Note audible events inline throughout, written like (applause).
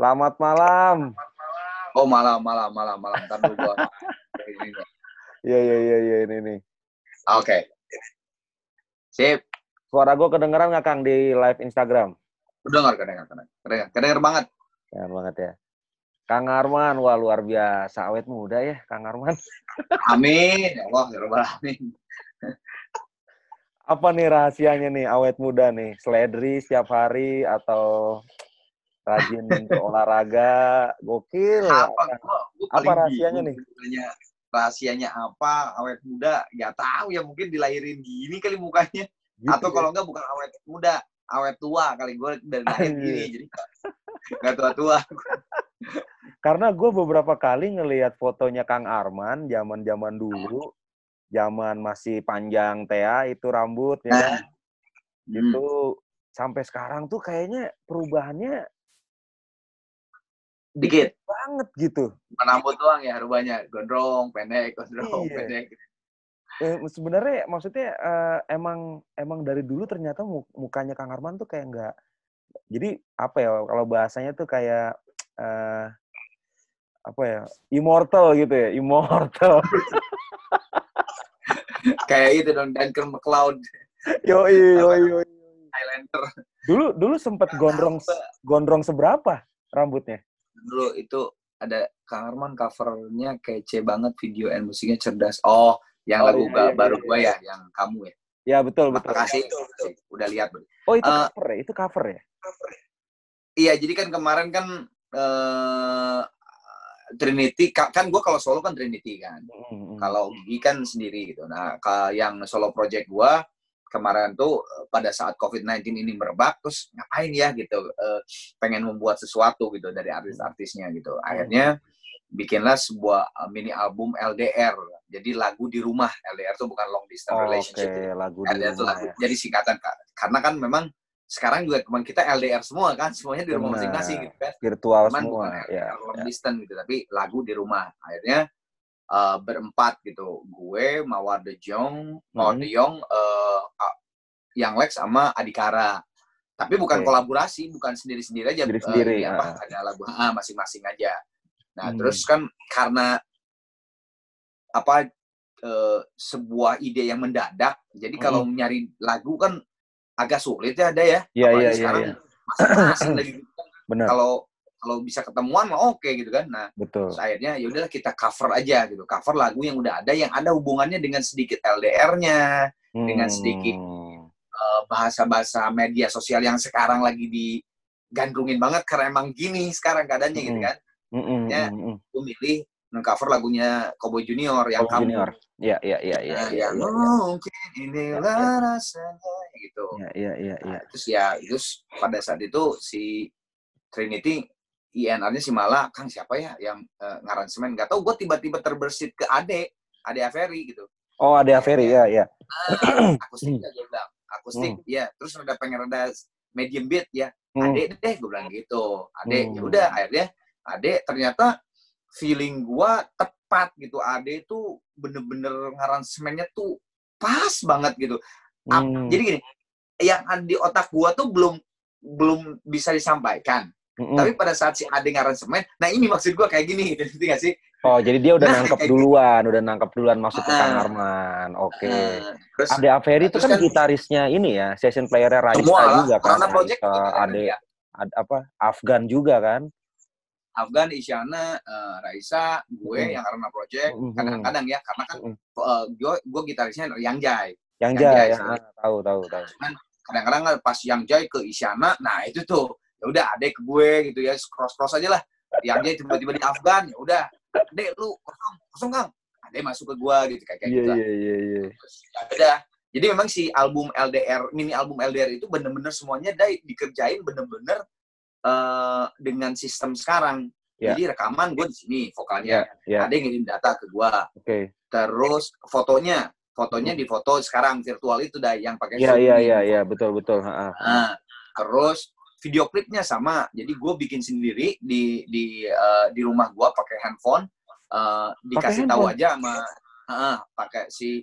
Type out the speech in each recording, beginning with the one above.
Selamat malam. Oh malam, malam, malam, malam. Ntar dulu gua. (laughs) Iya, iya, iya, iya, ini nih. Oke. Sip. Suara gue kedengeran nggak Kang di live Instagram? Kedengar, kedengar, kedengar. Kedengar, kedengar banget. Kedengar banget ya. Kang Arman, wah luar biasa. Awet muda ya, Kang Arman. (laughs) Amin. Ya Allah, ya Rabbal Alamin. Apa nih rahasianya nih awet muda nih? Seledri setiap hari atau rajin olahraga? Gokil. Apa, gua, gua Apa rahasianya sebenarnya. Rahasianya apa? Awet muda? Gak tahu ya. Mungkin dilahirin gini kali mukanya. Gitu Atau ya. kalau enggak bukan awet muda. Awet tua kali. Gue dari lahir gini. Jadi gak tua-tua. Karena gue beberapa kali ngelihat fotonya Kang Arman zaman-zaman dulu, zaman masih panjang Tea itu rambut ya kan? Hmm. Itu sampai sekarang tuh kayaknya perubahannya Dikit. banget gitu. Bukan rambut doang ya rubahnya. Gondrong, pendek, gondrong, Iya. pendek. Eh, sebenarnya maksudnya eh, emang emang dari dulu ternyata mu- mukanya Kang Arman tuh kayak nggak jadi apa ya kalau bahasanya tuh kayak eh, apa ya immortal gitu ya immortal (laughs) Kayak itu dong, Duncan McLeod. yoi yoi yoi Highlander. dulu dulu sempet gondrong gondrong seberapa rambutnya Dulu itu ada Kang Arman covernya kece banget video and musiknya cerdas. Oh, yang Oh, lagu iya, iya, baru iya, gua ya, yang kamu ya. ya betul betul Makasih. Udah lihat. Oh itu Eh, cover ya itu cover ya Iya, jadi kan kemarin kan eh Trinity ka- kan gua kalau solo kan Trinity kan. Mm, mm. Kalau Gigi kan sendiri gitu. Nah, yang solo project gua kemarin tuh eh, pada saat COVID-19 ini merebak terus ngapain ya gitu eh, pengen membuat sesuatu gitu dari artis-artisnya gitu. Akhirnya bikinlah sebuah eh, mini album LDR. Jadi lagu di rumah. LDR tuh bukan long distance Oh, relationship. gitu. lagu di LDR tuh lagu. ya Jadi singkatan Kak. Karena kan memang sekarang juga teman kita LDR semua kan, semuanya di rumah masing-masing gitu kan virtual cuman semua bukan ya long ya. distance gitu tapi lagu di rumah akhirnya eh, berempat gitu gue Mawar De Jong Mawar Mhm. De Jong A- Yang Lex sama Adikara tapi bukan Oke. kolaborasi bukan sendiri-sendiri aja eh, Sendiri-sendiri, ini apa ah. ada lagu ah, masing-masing aja nah Hmm. terus kan karena apa eh, sebuah ide yang mendadak jadi kalau nyari lagu kan agak sulit ya ada ya Iya, iya, iya, sekarang iya. masing-masing lagi (clears throat) benar kalau kalau bisa ketemuan mah oke gitu kan. Nah, betul terus akhirnya ya udahlah kita cover aja gitu. Cover lagu yang udah ada yang ada hubungannya dengan sedikit LDR-nya, dengan sedikit Hmm. Bahasa-bahasa media sosial yang sekarang lagi digandrungin banget karena emang gini sekarang keadaannya gitu Mm-mm. kan. Mm, mm, Ya. mm, mm. Gue milih nge-cover lagunya Cowboy Junior yang Cowboy kamu. Junior. Iya, iya, iya, iya, iya, mungkin inilah rasanya gitu. iya, iya, iya, iya. Nah, terus ya terus pada saat itu si Trinity INR-nya si Mala, Kang siapa ya yang uh, ngaransemen? Gak tau, gue tiba-tiba terbersit ke Ade, Ade Averi gitu. Oh, ada Ferry, ya, ya. Ah, akustik aja bilang, akustik, ya. Terus udah pengen rada medium beat ya, Hmm. Ade deh, gue bilang gitu. Ade, Hmm. ya udah akhirnya Ade ternyata feeling gua tepat gitu. Ade tuh bener-bener ngaransemennya tuh pas banget gitu. Hmm. Jadi gini, yang di otak gua tuh belum belum bisa disampaikan. Mm-mm. Tapi pada saat si Ade ngaransemen, nah ini maksud gua kayak gini, (laughs) ngerti gak sih? Oh, jadi dia udah Nah, nangkep gitu. duluan, udah nangkep duluan masuk ke Kang Ah. Arman. Oke. Eh, terus Ade Averi itu kan kan- gitarisnya ini ya, session playernya Raisa semua juga kan. karena project kan Ade, dia. Ad- apa Afgan juga kan. Afgan, Isyana, eh, Raisa, gue Mm. yang karena project, Mm, kadang-kadang ya, karena kan Mm. eh, gue, gue gitarisnya Yang Jai. Yang Yang Jaya, Jai, ya, ah, tahu, tahu, tahu. Kadang-kadang kan pas Yang Jai ke Isyana, nah itu tuh, ya udah Ade ke gue gitu ya, cross-cross aja lah. Yang Jai tiba-tiba di Afgan, ya udah, Ade lu kosong, kosong Kang. Ade masuk ke gue gitu, kayak kayak Iya, gitu lah. iya, iya, iya. Terus, ya udah. Jadi memang si album LDR, mini album LDR itu bener-bener semuanya dai dikerjain bener-bener eh, dengan sistem sekarang. Ya. Jadi rekaman gue di sini vokalnya, Ya, ada yang ngirim data ke gue. oke. Terus fotonya, fotonya di foto sekarang virtual itu dah yang pakai Iya, iya, iya, iya, betul, betul. Ha, ha. Nah, terus video klipnya sama. Jadi gue bikin sendiri di di eh, di rumah gue pakai handphone. Eh, dikasih tahu aja sama Heeh, pakai si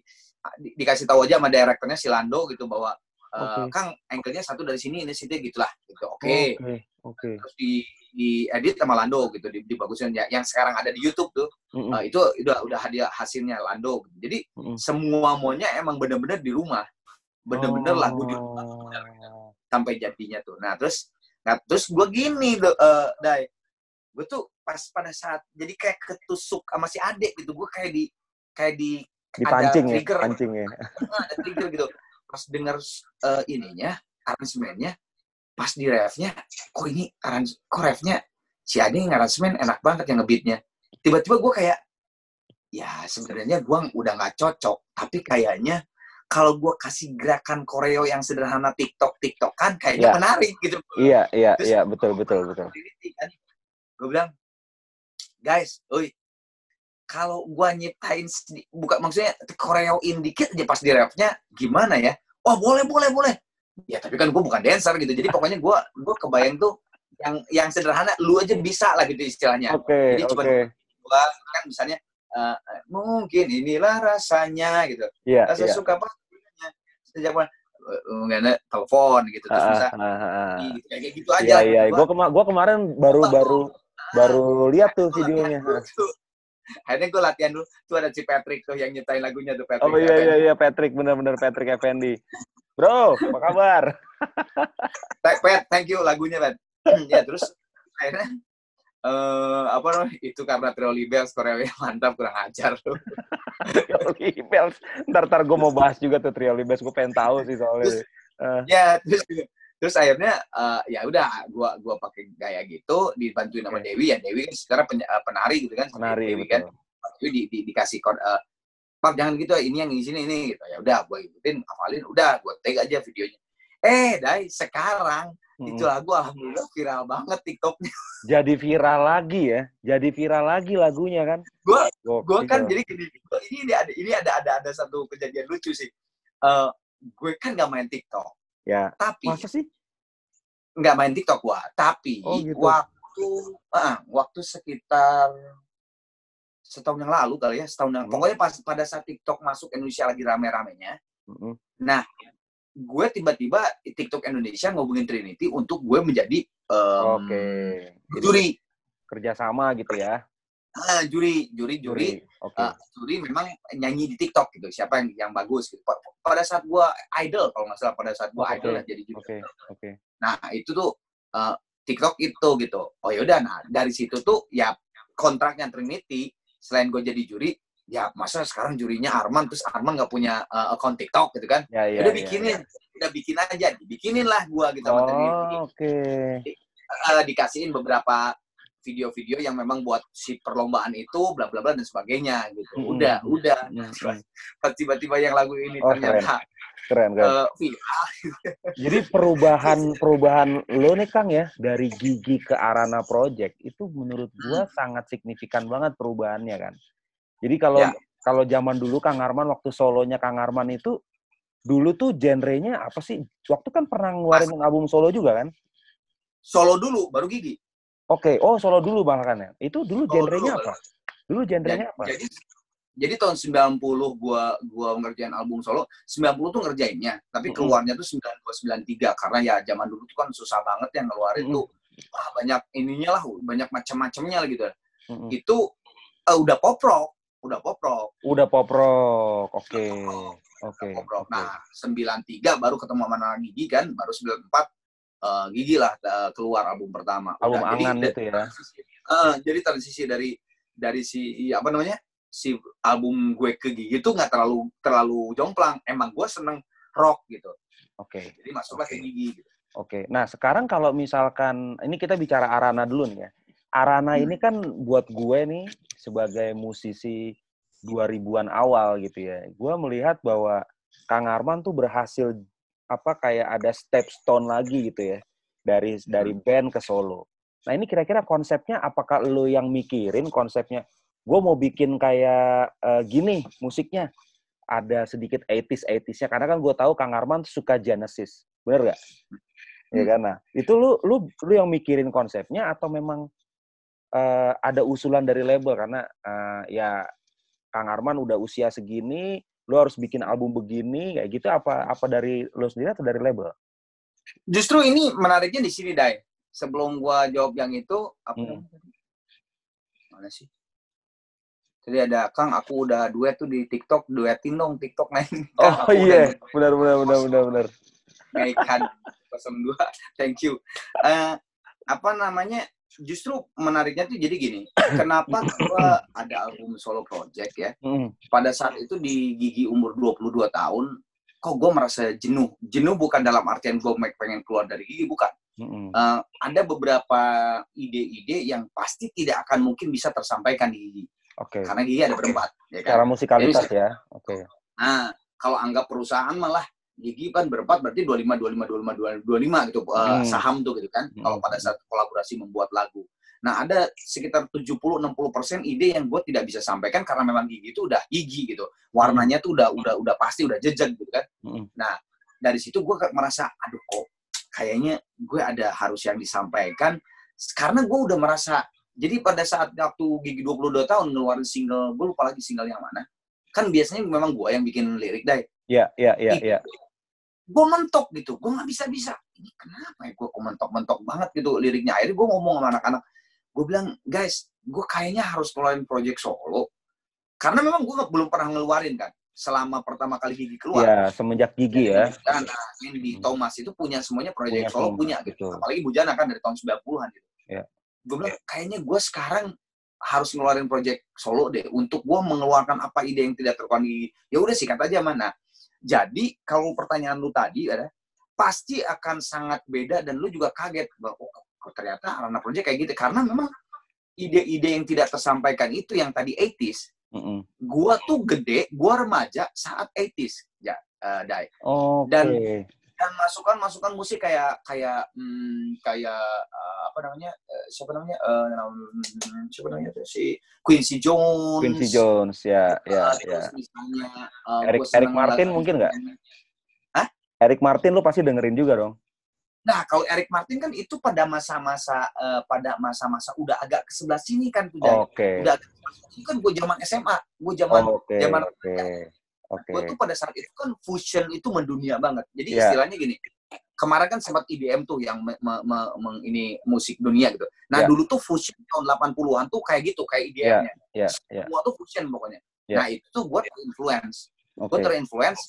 di- dikasih tahu aja sama direkturnya si Lando gitu bahwa eh, Oke. Kang angle-nya satu dari sini ini situ gitulah gitu. Oke. Oke, oke. Terus di diedit sama Lando gitu, dibagusin ya. Yang sekarang ada di YouTube tuh, mm -hmm. uh, itu udah udah hadiah hasilnya Lando. Gitu. Jadi mm -hmm. semua maunya emang bener-bener di rumah, bener-bener oh. lagu di rumah bener -bener. Sampai jadinya tuh. Nah terus, nah terus gue gini, uh, Dai, gue tuh pas pada saat jadi kayak ketusuk sama si adik gitu, gue kayak di kayak di dipancing ada trigger, ya, pancing ya. (laughs) ada trigger gitu. Pas denger uh, ininya, aransemennya, pas di refnya kok ini arans kok refnya si Ade yang aransemen enak banget yang ngebeatnya tiba-tiba gue kayak ya sebenarnya gue udah nggak cocok tapi kayaknya kalau gue kasih gerakan koreo yang sederhana TikTok TikTok kan kayaknya ya. menarik gitu. Iya iya iya betul betul betul. kan, gue bilang guys oi kalau gue nyiptain bukan maksudnya koreoin dikit aja pas di refnya gimana ya? Oh boleh boleh boleh. Ya tapi kan gue bukan dancer gitu jadi pokoknya gue gue kebayang tuh yang yang sederhana lu aja bisa lah gitu istilahnya. Oke okay, jadi cuma okay. gua kan misalnya uh, mungkin inilah rasanya gitu. Yeah, rasa yeah. suka apa? Sejak mana? Nggak ada telepon gitu terus bisa uh, uh, gitu, kayak gitu aja iya iya. gue kema gua kemarin baru baru baru lihat tuh videonya. akhirnya gue latihan dulu tuh ada si Patrick tuh yang nyetain lagunya tuh Patrick oh iya iya iya. Patrick benar-benar Patrick Effendi. Bro, apa kabar? (laughs) Pet, thank you lagunya, Pet. (clears throat) ya, terus akhirnya uh, apa namanya? Itu karena Trioli Bells Korea mantap kurang ajar tuh. (laughs) Trioli Bells ntar ntar gue mau bahas juga tuh Trioli Bells gue pengen tahu sih soalnya terus, uh. ya terus terus akhirnya uh, ya udah gua gua pakai gaya gitu dibantuin sama okay. Dewi ya Dewi kan sekarang pen, penari gitu kan penari Dewi kan. Dewi di, di, dikasih uh, Pak jangan gitu ini yang di sini ini gitu. Ya udah gue ikutin hafalin udah gue tag aja videonya. Eh dai sekarang hmm. itu lagu alhamdulillah viral banget tiktoknya (laughs) jadi viral lagi ya jadi viral lagi lagunya kan gue gue kan jadi gini ini ini ada ini ada ada ada satu kejadian lucu sih uh, gue kan gak main tiktok ya tapi masa sih nggak main tiktok gua tapi oh, gitu. waktu uh, waktu sekitar setahun yang lalu kali ya setahun yang hmm. pokoknya pas pada saat TikTok masuk Indonesia lagi rame-ramenya hmm. nah gue tiba-tiba TikTok Indonesia ngobongin Trinity untuk gue menjadi um, okay. juri kerjasama gitu ya ah, juri juri juri okay. uh, juri memang nyanyi di TikTok gitu siapa yang yang bagus gitu. pada saat gue idol kalau nggak salah pada saat gue okay. idol lah jadi juri okay. Okay. nah itu tuh uh, TikTok itu gitu oh yaudah nah dari situ tuh ya kontraknya Trinity selain gue jadi juri ya masa sekarang jurinya Arman terus Arman nggak punya uh, akun TikTok gitu kan ya, ya, udah ya, bikinin ya. udah bikin aja dibikinin lah gue gitu oh, oke okay. uh, dikasihin beberapa video-video yang memang buat si perlombaan itu bla bla bla dan sebagainya gitu hmm. udah udah hmm. tiba-tiba yang lagu ini oh, ternyata keren keren uh, (laughs) jadi perubahan perubahan lo nih kang ya dari gigi ke arana project itu menurut gua hmm. sangat signifikan banget perubahannya kan jadi kalau ya. kalau zaman dulu kang Arman waktu solonya kang Arman itu dulu tuh genrenya apa sih? Waktu kan pernah ngeluarin Mas, album solo juga kan? Solo dulu baru gigi. Oke okay. oh solo dulu bahkan ya? Itu dulu genrenya apa? dulu genrenya apa? jadi jadi tahun 90 gua gua ngerjain album solo, 90 tuh ngerjainnya, tapi keluarnya tuh 92 93 karena ya zaman dulu tuh kan susah banget yang ngeluarin mm -hmm. tuh. Wah, banyak ininya lah, banyak macam-macamnya lah gitu. Mm -hmm. Itu uh, udah pop rock, udah pop rock. Udah pop rock. Oke. Okay. Oke. Okay. Nah, 93 baru ketemu sama Gigi kan, baru 94 uh, eh, Gigi lah uh, keluar album pertama. Album udah, Angan jadi, itu ya. Uh, jadi transisi dari dari si apa namanya? si album gue ke gigi itu nggak terlalu terlalu jomplang. Emang gue seneng rock gitu. Oke. Okay. Jadi masuklah okay. ke gigi. Gitu. Oke. Okay. Nah sekarang kalau misalkan ini kita bicara Arana dulu nih ya. Arana hmm. ini kan buat gue nih sebagai musisi 2000-an awal gitu ya. Gue melihat bahwa Kang Arman tuh berhasil apa kayak ada step stone lagi gitu ya dari dari hmm. band ke solo. Nah ini kira-kira konsepnya apakah lo yang mikirin konsepnya gue mau bikin kayak uh, gini musiknya ada sedikit 80s 80 karena kan gue tahu Kang Arman suka Genesis bener gak? Ya hmm. Ya kan nah itu lu lu lu yang mikirin konsepnya atau memang uh, ada usulan dari label karena uh, ya Kang Arman udah usia segini lu harus bikin album begini kayak gitu apa apa dari lu sendiri atau dari label? Justru ini menariknya di sini Dai sebelum gua jawab yang itu apa Hmm. mana sih Tadi ada Kang, aku udah duet tuh di TikTok, duetin dong TikTok nih. (laughs) Oh iya, benar benar benar benar benar. Naikkan 02, (laughs) thank you. Eh, apa namanya? Justru menariknya tuh jadi gini, (coughs) kenapa gua ada album solo project ya? Mm, Pada saat itu di gigi umur 22 tahun, kok gue merasa jenuh. Jenuh bukan dalam artian gue pengen keluar dari gigi, bukan. Eh, ada beberapa ide-ide yang pasti tidak akan mungkin bisa tersampaikan di gigi. Oke. Karena gigi ada berempat, ya kan? Secara musikalitas Jadi, ya. Oke. Nah, kalau anggap perusahaan malah gigi kan berempat berarti 25 25 25 25 gitu Hmm. saham tuh gitu kan Hmm. kalau pada saat kolaborasi membuat lagu. Nah, ada sekitar 70 60% ide yang gue tidak bisa sampaikan karena memang gigi itu udah gigi gitu. Warnanya tuh udah udah udah pasti udah jejak gitu kan. Mm, Dari situ gue merasa aduh kok kayaknya gue ada harus yang disampaikan karena gue udah merasa jadi pada saat waktu gigi 22 tahun ngeluarin single gue lupa lagi single yang mana kan biasanya memang gue yang bikin lirik deh Iya, iya, iya, iya. Gue mentok gitu. Gue nggak bisa bisa ini kenapa ya gue mentok mentok banget gitu liriknya? Akhirnya gue ngomong sama anak-anak. Gue bilang guys gue kayaknya harus keluarin project solo. Karena memang gue belum pernah ngeluarin kan selama pertama kali gigi keluar. Iya, semenjak gigi ya. dan nah, Andy Thomas itu punya semuanya project Punya solo semua, punya gitu. betul. apalagi Bujana kan dari tahun 90-an gitu. Iya. gue bilang kayaknya gue sekarang harus ngeluarin project solo deh untuk gue mengeluarkan apa ide yang tidak terkuat di ya udah sikat aja mana jadi kalau pertanyaan lu tadi ada pasti akan sangat beda dan lu juga kaget bahwa oh, ternyata Arana Project kayak gitu karena memang ide-ide yang tidak tersampaikan itu yang tadi 80s Mm-mm. gua tuh gede gua remaja saat 80s ya eh, Dai Oke. Dan- dan masukan-masukan musik kayak kayak hmm, kayak eh, apa namanya eh, siapa namanya eh, nam- siapa namanya tuh si Quincy Jones Quincy Jones ya, ya, Eh, ya. terus misalnya eh, Eric- gua Eric Martin mungkin nggak? Eric Martin lu pasti dengerin juga dong. Nah, kalau Eric Martin kan itu pada masa-masa eh, pada masa-masa udah agak ke sebelah sini kan tuh. Oke. Udah agak sini kan gue zaman SMA, gue zaman Oke. zaman Oke. Oke. gue tuh pada saat itu kan fusion itu mendunia banget. Jadi Iya. istilahnya gini, kemarin kan sempat IDM tuh yang me- me- me- meng- ini musik dunia gitu. Nah Iya. dulu tuh fusion tahun 80-an tuh kayak gitu, kayak IDM-nya. Ya, ya. Semua tuh fusion pokoknya. Iya. Nah itu tuh gue terinfluence. Oke. Gue terinfluence.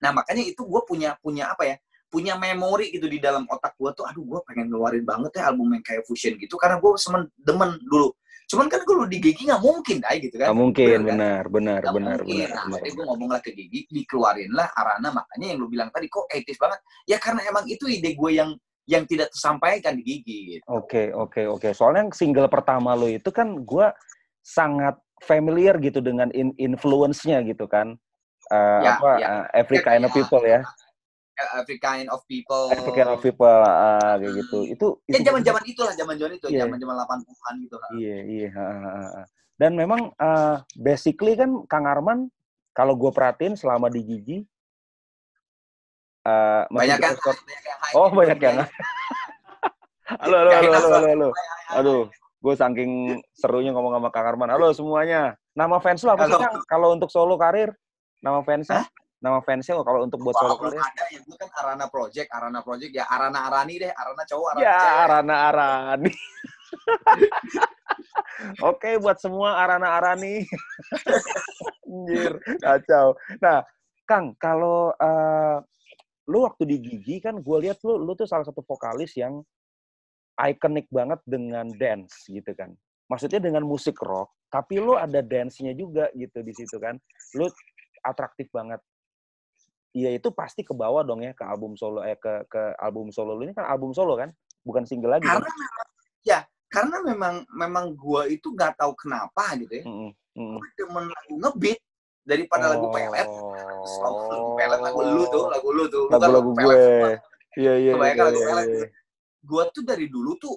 Nah makanya itu gue punya punya apa ya? Punya memori gitu di dalam otak gue tuh, aduh gue pengen ngeluarin banget ya album yang kayak fusion gitu, karena gue semen demen dulu. Cuman kan kalau di Gigi nggak mungkin, Dai, gitu kan. Nggak mungkin, Bener kan? benar, benar, Nggak benar, mungkin. benar, Nah, benar. gue ngomonglah ke Gigi, dikeluarin lah Arana, makanya yang lu bilang tadi, kok etis banget? Ya karena emang itu ide gue yang yang tidak tersampaikan di Gigi. Gitu. Oke, oke, oke. Soalnya yang single pertama lo itu kan gua sangat familiar gitu dengan in influence-nya gitu kan. Eh, Ya, apa ya. eh, every Ya, kind of kayak- people ya. Every kind of people. Every kind of people ah, kayak gitu. Itu Ya itu zaman-zaman itulah, zaman-zaman itu, Iya. zaman-zaman 80-an gitu. Iya, iya. Dan memang eh, basically kan Kang Arman kalau gue perhatiin selama di Gigi eh, masih Banyak yang. Oh, banyak yang (laughs) Halo, halo, halo, halo, halo, halo. Aduh, gue saking serunya ngomong sama Kang Arman. Halo semuanya. Nama fans lo apa sih. Kang? Kalau untuk solo karir, nama fansnya? Hah? Nama fansnya lo kalau untuk buat solo karir? ada ya, gue kan Arana Project, Arana Project, ya Arana Arani deh, Arana cowok, Arana Ya, cewek. Arana Arani. (laughs) Oke, buat semua Arana Arani. (laughs) Anjir, kacau. Nah, Kang, kalau eh, lu waktu di Gigi kan gue lihat lu lu tuh salah satu vokalis yang ikonik banget dengan dance gitu kan. Maksudnya dengan musik rock, tapi lu ada dance-nya juga gitu di situ kan. Lu atraktif banget. Iya itu pasti ke bawah dong ya ke album solo eh ke ke album solo lu ini kan album solo kan, bukan single lagi. Karena Kan? memang, ya, karena memang memang gue itu nggak tahu kenapa gitu ya. Mm-mm, mm-mm. Gue demen lagu ngebeat daripada lagu pelet. Lagu pelet lagu lu tuh, lagu lu tuh. Kan Lagu-lagu pelet gue. Iya iya. Kebanyakan iya, lagu iya, pelet. iya. Gue tuh dari dulu tuh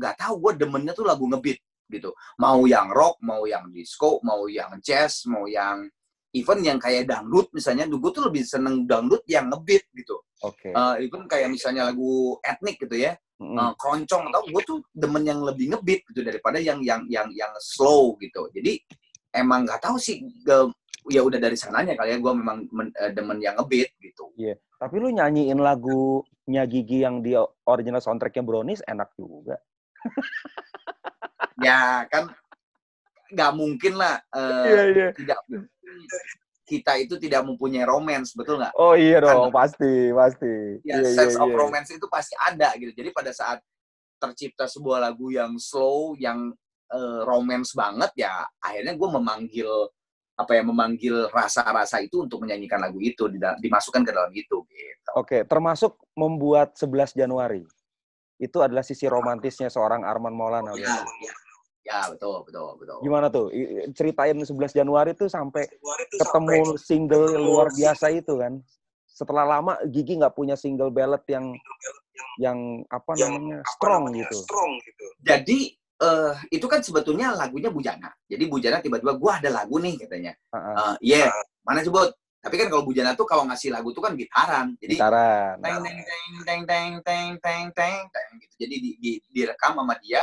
nggak tahu gue demennya tuh lagu ngebeat gitu. Mau yang rock, mau yang disco, mau yang jazz, mau yang even yang kayak dangdut misalnya, gue tuh lebih seneng dangdut yang ngebeat gitu. Oke. Eh, even kayak misalnya lagu etnik gitu ya, Mm-mm. eh, keroncong atau gue tuh demen yang lebih ngebeat gitu daripada yang yang yang yang slow gitu. Jadi emang nggak tahu sih, ge- ya udah dari sananya kali ya gue memang men- eh, demen yang ngebeat gitu. Tapi lu nyanyiin lagunya Gigi yang di original soundtracknya Brownies enak juga. (laughs) ya kan nggak mungkin lah uh, Iya, iya. tidak kita itu tidak mempunyai romance betul nggak? Oh iya Kan- dong, pasti, pasti. Ya, Iya, sense iya, of iya. romance itu pasti ada gitu. Jadi pada saat tercipta sebuah lagu yang slow, yang eh, romance banget, ya akhirnya gue memanggil apa ya memanggil rasa-rasa itu untuk menyanyikan lagu itu dimasukkan ke dalam itu gitu. Oke, termasuk membuat 11 Januari. Itu adalah sisi romantisnya seorang Arman Maulana. Ya, ya, Ya, betul, betul, betul. Gimana tuh? Ceritain 11 Januari tuh sampai Januari tuh ketemu sampai single ketemu luar biasa itu kan. Setelah lama Gigi nggak punya single ballad yang yang, yang apa yang, namanya apa strong namanya, gitu. Strong gitu. Jadi uh, itu kan sebetulnya lagunya Bujana. Jadi Bujana tiba-tiba gua ada lagu nih katanya. Uh, yeah, uh. mana sebut? Tapi kan kalau Bujana tuh kalau ngasih lagu tuh kan gitaran. Jadi gitaran. Teng teng teng teng teng teng teng teng gitu. Jadi di, di, direkam sama dia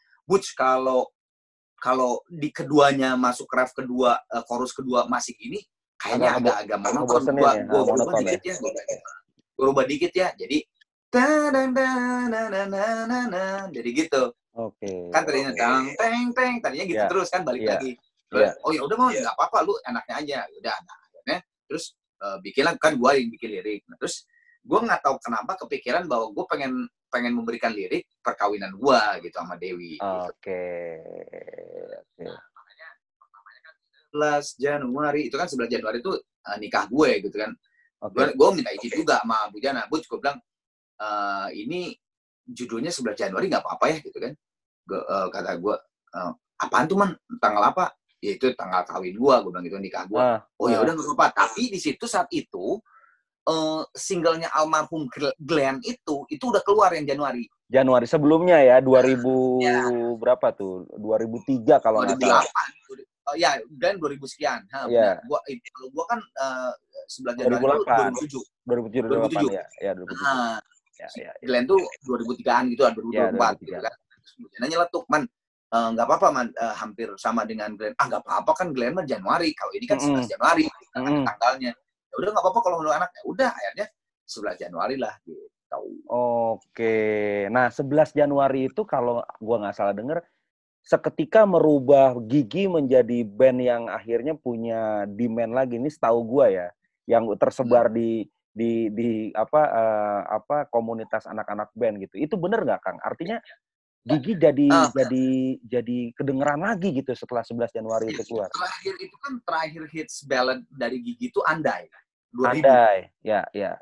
Butch kalau kalau di keduanya masuk ref kedua eh, chorus kedua masih gini kayaknya Agak agak-agak monoton gue ya, gue ah, rubah monoton dikit ya gue rubah dikit ya jadi jadi gitu Oke. kan tadinya oke. tang teng teng tadinya gitu Iya. terus kan balik Iya. lagi Iya. oh ya udah mau nggak apa-apa lu enaknya aja udah nah, akhirnya terus eh, bikin lah kan gua yang bikin lirik nah, terus gua nggak tahu kenapa kepikiran bahwa gue pengen pengen memberikan lirik perkawinan gua gitu sama Dewi gitu. Oke. Oke. 11 Januari itu kan 11 Januari itu eh, nikah gue gitu kan Oke. gue minta izin juga sama Bu Jana Bu gue bilang "Eh, ini judulnya 11 Januari nggak apa-apa ya gitu kan Gua, eh, kata gue "Eh, apaan tuh man tanggal apa ya itu tanggal kawin gue gue bilang gitu nikah gue Ah, oh ya ah. udah nggak apa-apa tapi di situ saat itu eh, singlenya almarhum Gl- Glenn itu itu udah keluar yang Januari Januari sebelumnya ya 2000 Ya. berapa tuh 2003 kalau nggak 2008 salah Oh ya, Glenn 2000 sekian. Ha, Iya. benar. Gua itu kalau gua kan eh, 11 Januari itu 2007 2007 2007. 2008 ya ya 2007 Nah, ya ya, ya. Glenn tuh 2003-an gitu, 2004 Ya, gitu kan. Kemudian nyeletuk, man, eh, nggak apa-apa man, eh, hampir sama dengan Glenn. Ah nggak apa-apa kan Glenn mah Januari, kalau ini kan 11 Mm-mm. Januari kan Mm-mm. tanggalnya. Ya udah nggak apa-apa kalau menurut anak. Ya udah akhirnya 11 Januari lah gitu. Oke. Nah, 11 Januari itu kalau gua nggak salah denger seketika merubah Gigi menjadi band yang akhirnya punya demand lagi. Ini setahu gua ya, yang tersebar di di di apa eh, apa komunitas anak-anak band gitu. Itu bener nggak, Kang? Artinya Gigi jadi Ah. jadi jadi kedengeran lagi gitu setelah 11 Januari itu keluar. Terakhir itu kan terakhir hits ballad dari Gigi itu Andai. 2000. Andai, ya, ya.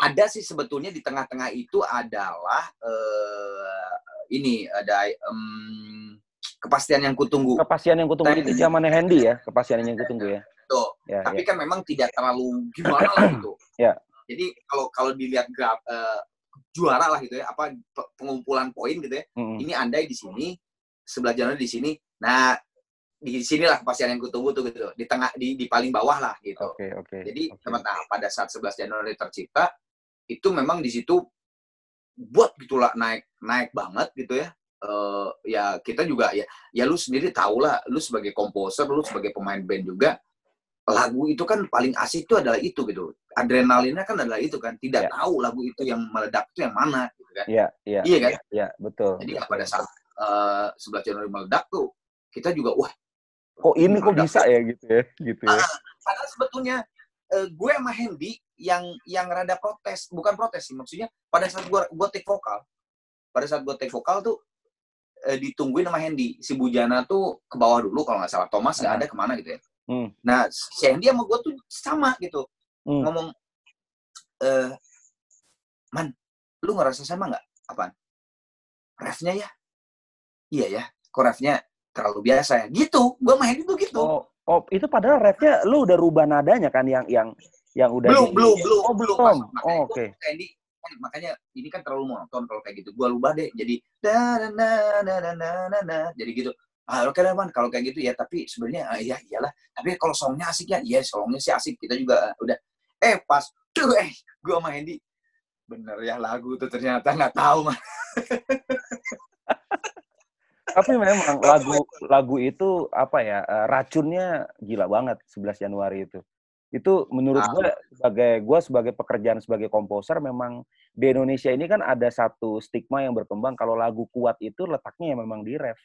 ada sih sebetulnya di tengah-tengah itu adalah eh, ini ada em, kepastian yang kutunggu. Kepastian yang kutunggu itu zamannya Handy ya, kepastian yang kutunggu ya. Tuh. Ya, Tapi ya. kan memang tidak terlalu gimana lah gitu. Ya. Jadi kalau kalau dilihat graf eh, juara lah gitu ya, apa pe- pengumpulan poin gitu ya. Mm-mm. Ini andai di sini, sebelah Januari di sini. Nah, di sinilah kepastian yang kutunggu tuh gitu. Di tengah di, di paling bawah lah gitu. Oke, oke. Jadi oke. teman nah, pada saat 11 Januari tercipta itu memang di situ buat gitulah naik naik banget gitu ya. Eh, ya kita juga ya ya lu sendiri tahu lah lu sebagai komposer lu sebagai pemain band juga lagu itu kan paling asik itu adalah itu gitu adrenalinnya kan adalah itu kan tidak Ya. tahu lagu itu yang meledak itu yang mana gitu kan Iya, iya. Iya kan? Iya, betul. jadi betul. pada saat eh, 11 Januari meledak tuh kita juga wah kok ini kok bisa ya gitu ya, gitu ya. Ah, padahal sebetulnya eh, gue sama Hendy yang yang rada protes bukan protes sih maksudnya pada saat gue gue take vokal pada saat gue take vokal tuh eh, ditungguin sama Hendy si Bujana tuh ke bawah dulu kalau nggak salah Thomas nggak ada ke mana gitu ya Hmm. nah si Hendy sama gue tuh sama gitu Hmm. ngomong eh man lu ngerasa sama nggak apaan refnya ya iya ya kok refnya terlalu biasa ya gitu gue Hendy tuh gitu Oh, oh, itu padahal refnya lu udah rubah nadanya kan yang yang yang udah belum di- belum belum Oh, belum. Mas. Oh, oke. kayak ini makanya ini kan terlalu monoton kalau kayak gitu gua lupa deh jadi na, na, na, na, na, na. jadi gitu ah oke lah man kalau kayak gitu ya tapi sebenarnya ah, iya iyalah. Tapi kalau songnya asik ya? Iya songnya sih asik. Kita juga ah, udah. Eh pas tuh eh gua sama Hendy bener ya lagu tuh ternyata. Nggak tahu man (laughs) Tapi memang lagu lagu itu apa ya eh, racunnya gila banget 11 Januari itu. Itu menurut Ah. gue sebagai gue sebagai pekerjaan sebagai komposer memang di Indonesia ini kan ada satu stigma yang berkembang. Kalau lagu kuat itu letaknya ya memang di ref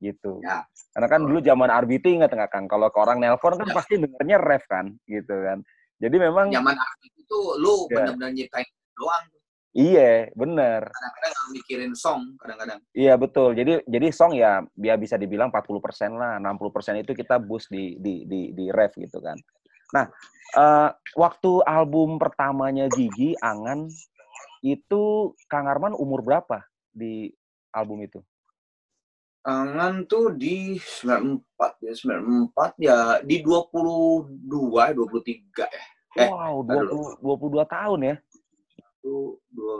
gitu. Ya. Karena kan dulu zaman RBT ingat nggak Kang? Kalau ke orang nelpon kan Ya. pasti dengernya ref kan gitu kan. Jadi memang zaman artis itu lu Ya. bener-bener nyiptain doang iya bener. kadang-kadang nggak mikirin song kadang-kadang Iya betul. Jadi jadi song ya dia bisa dibilang 40% lah, 60% itu kita boost di di di di ref gitu kan. Nah, eh, waktu album pertamanya Gigi Angan itu Kang Arman umur berapa di album itu? Angan tuh di 94 ya 94 ya di 22 23 ya Eh, wow, ntar 20 22 tahun ya. itu dua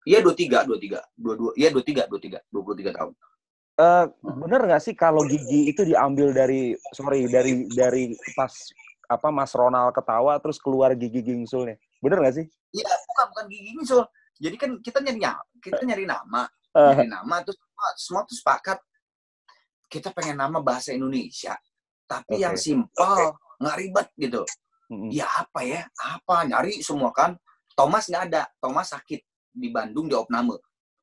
Iya 23 23 22 iya 23 23 23 tahun. Eh, bener nggak sih kalau Gigi itu diambil dari sorry dari dari pas apa Mas Ronald ketawa terus keluar Gigi Gingsulnya? Bener nggak sih? Iya, bukan bukan gigi so. Jadi kan kita nyari nya- kita nyari nama, Eh, nyari nama terus semua, semua tuh sepakat kita pengen nama bahasa Indonesia. Tapi Oke. yang simpel, nggak ribet gitu. mm-mm. Ya apa ya? Apa nyari semua kan? Thomas nggak ada. Thomas sakit di Bandung di Opname.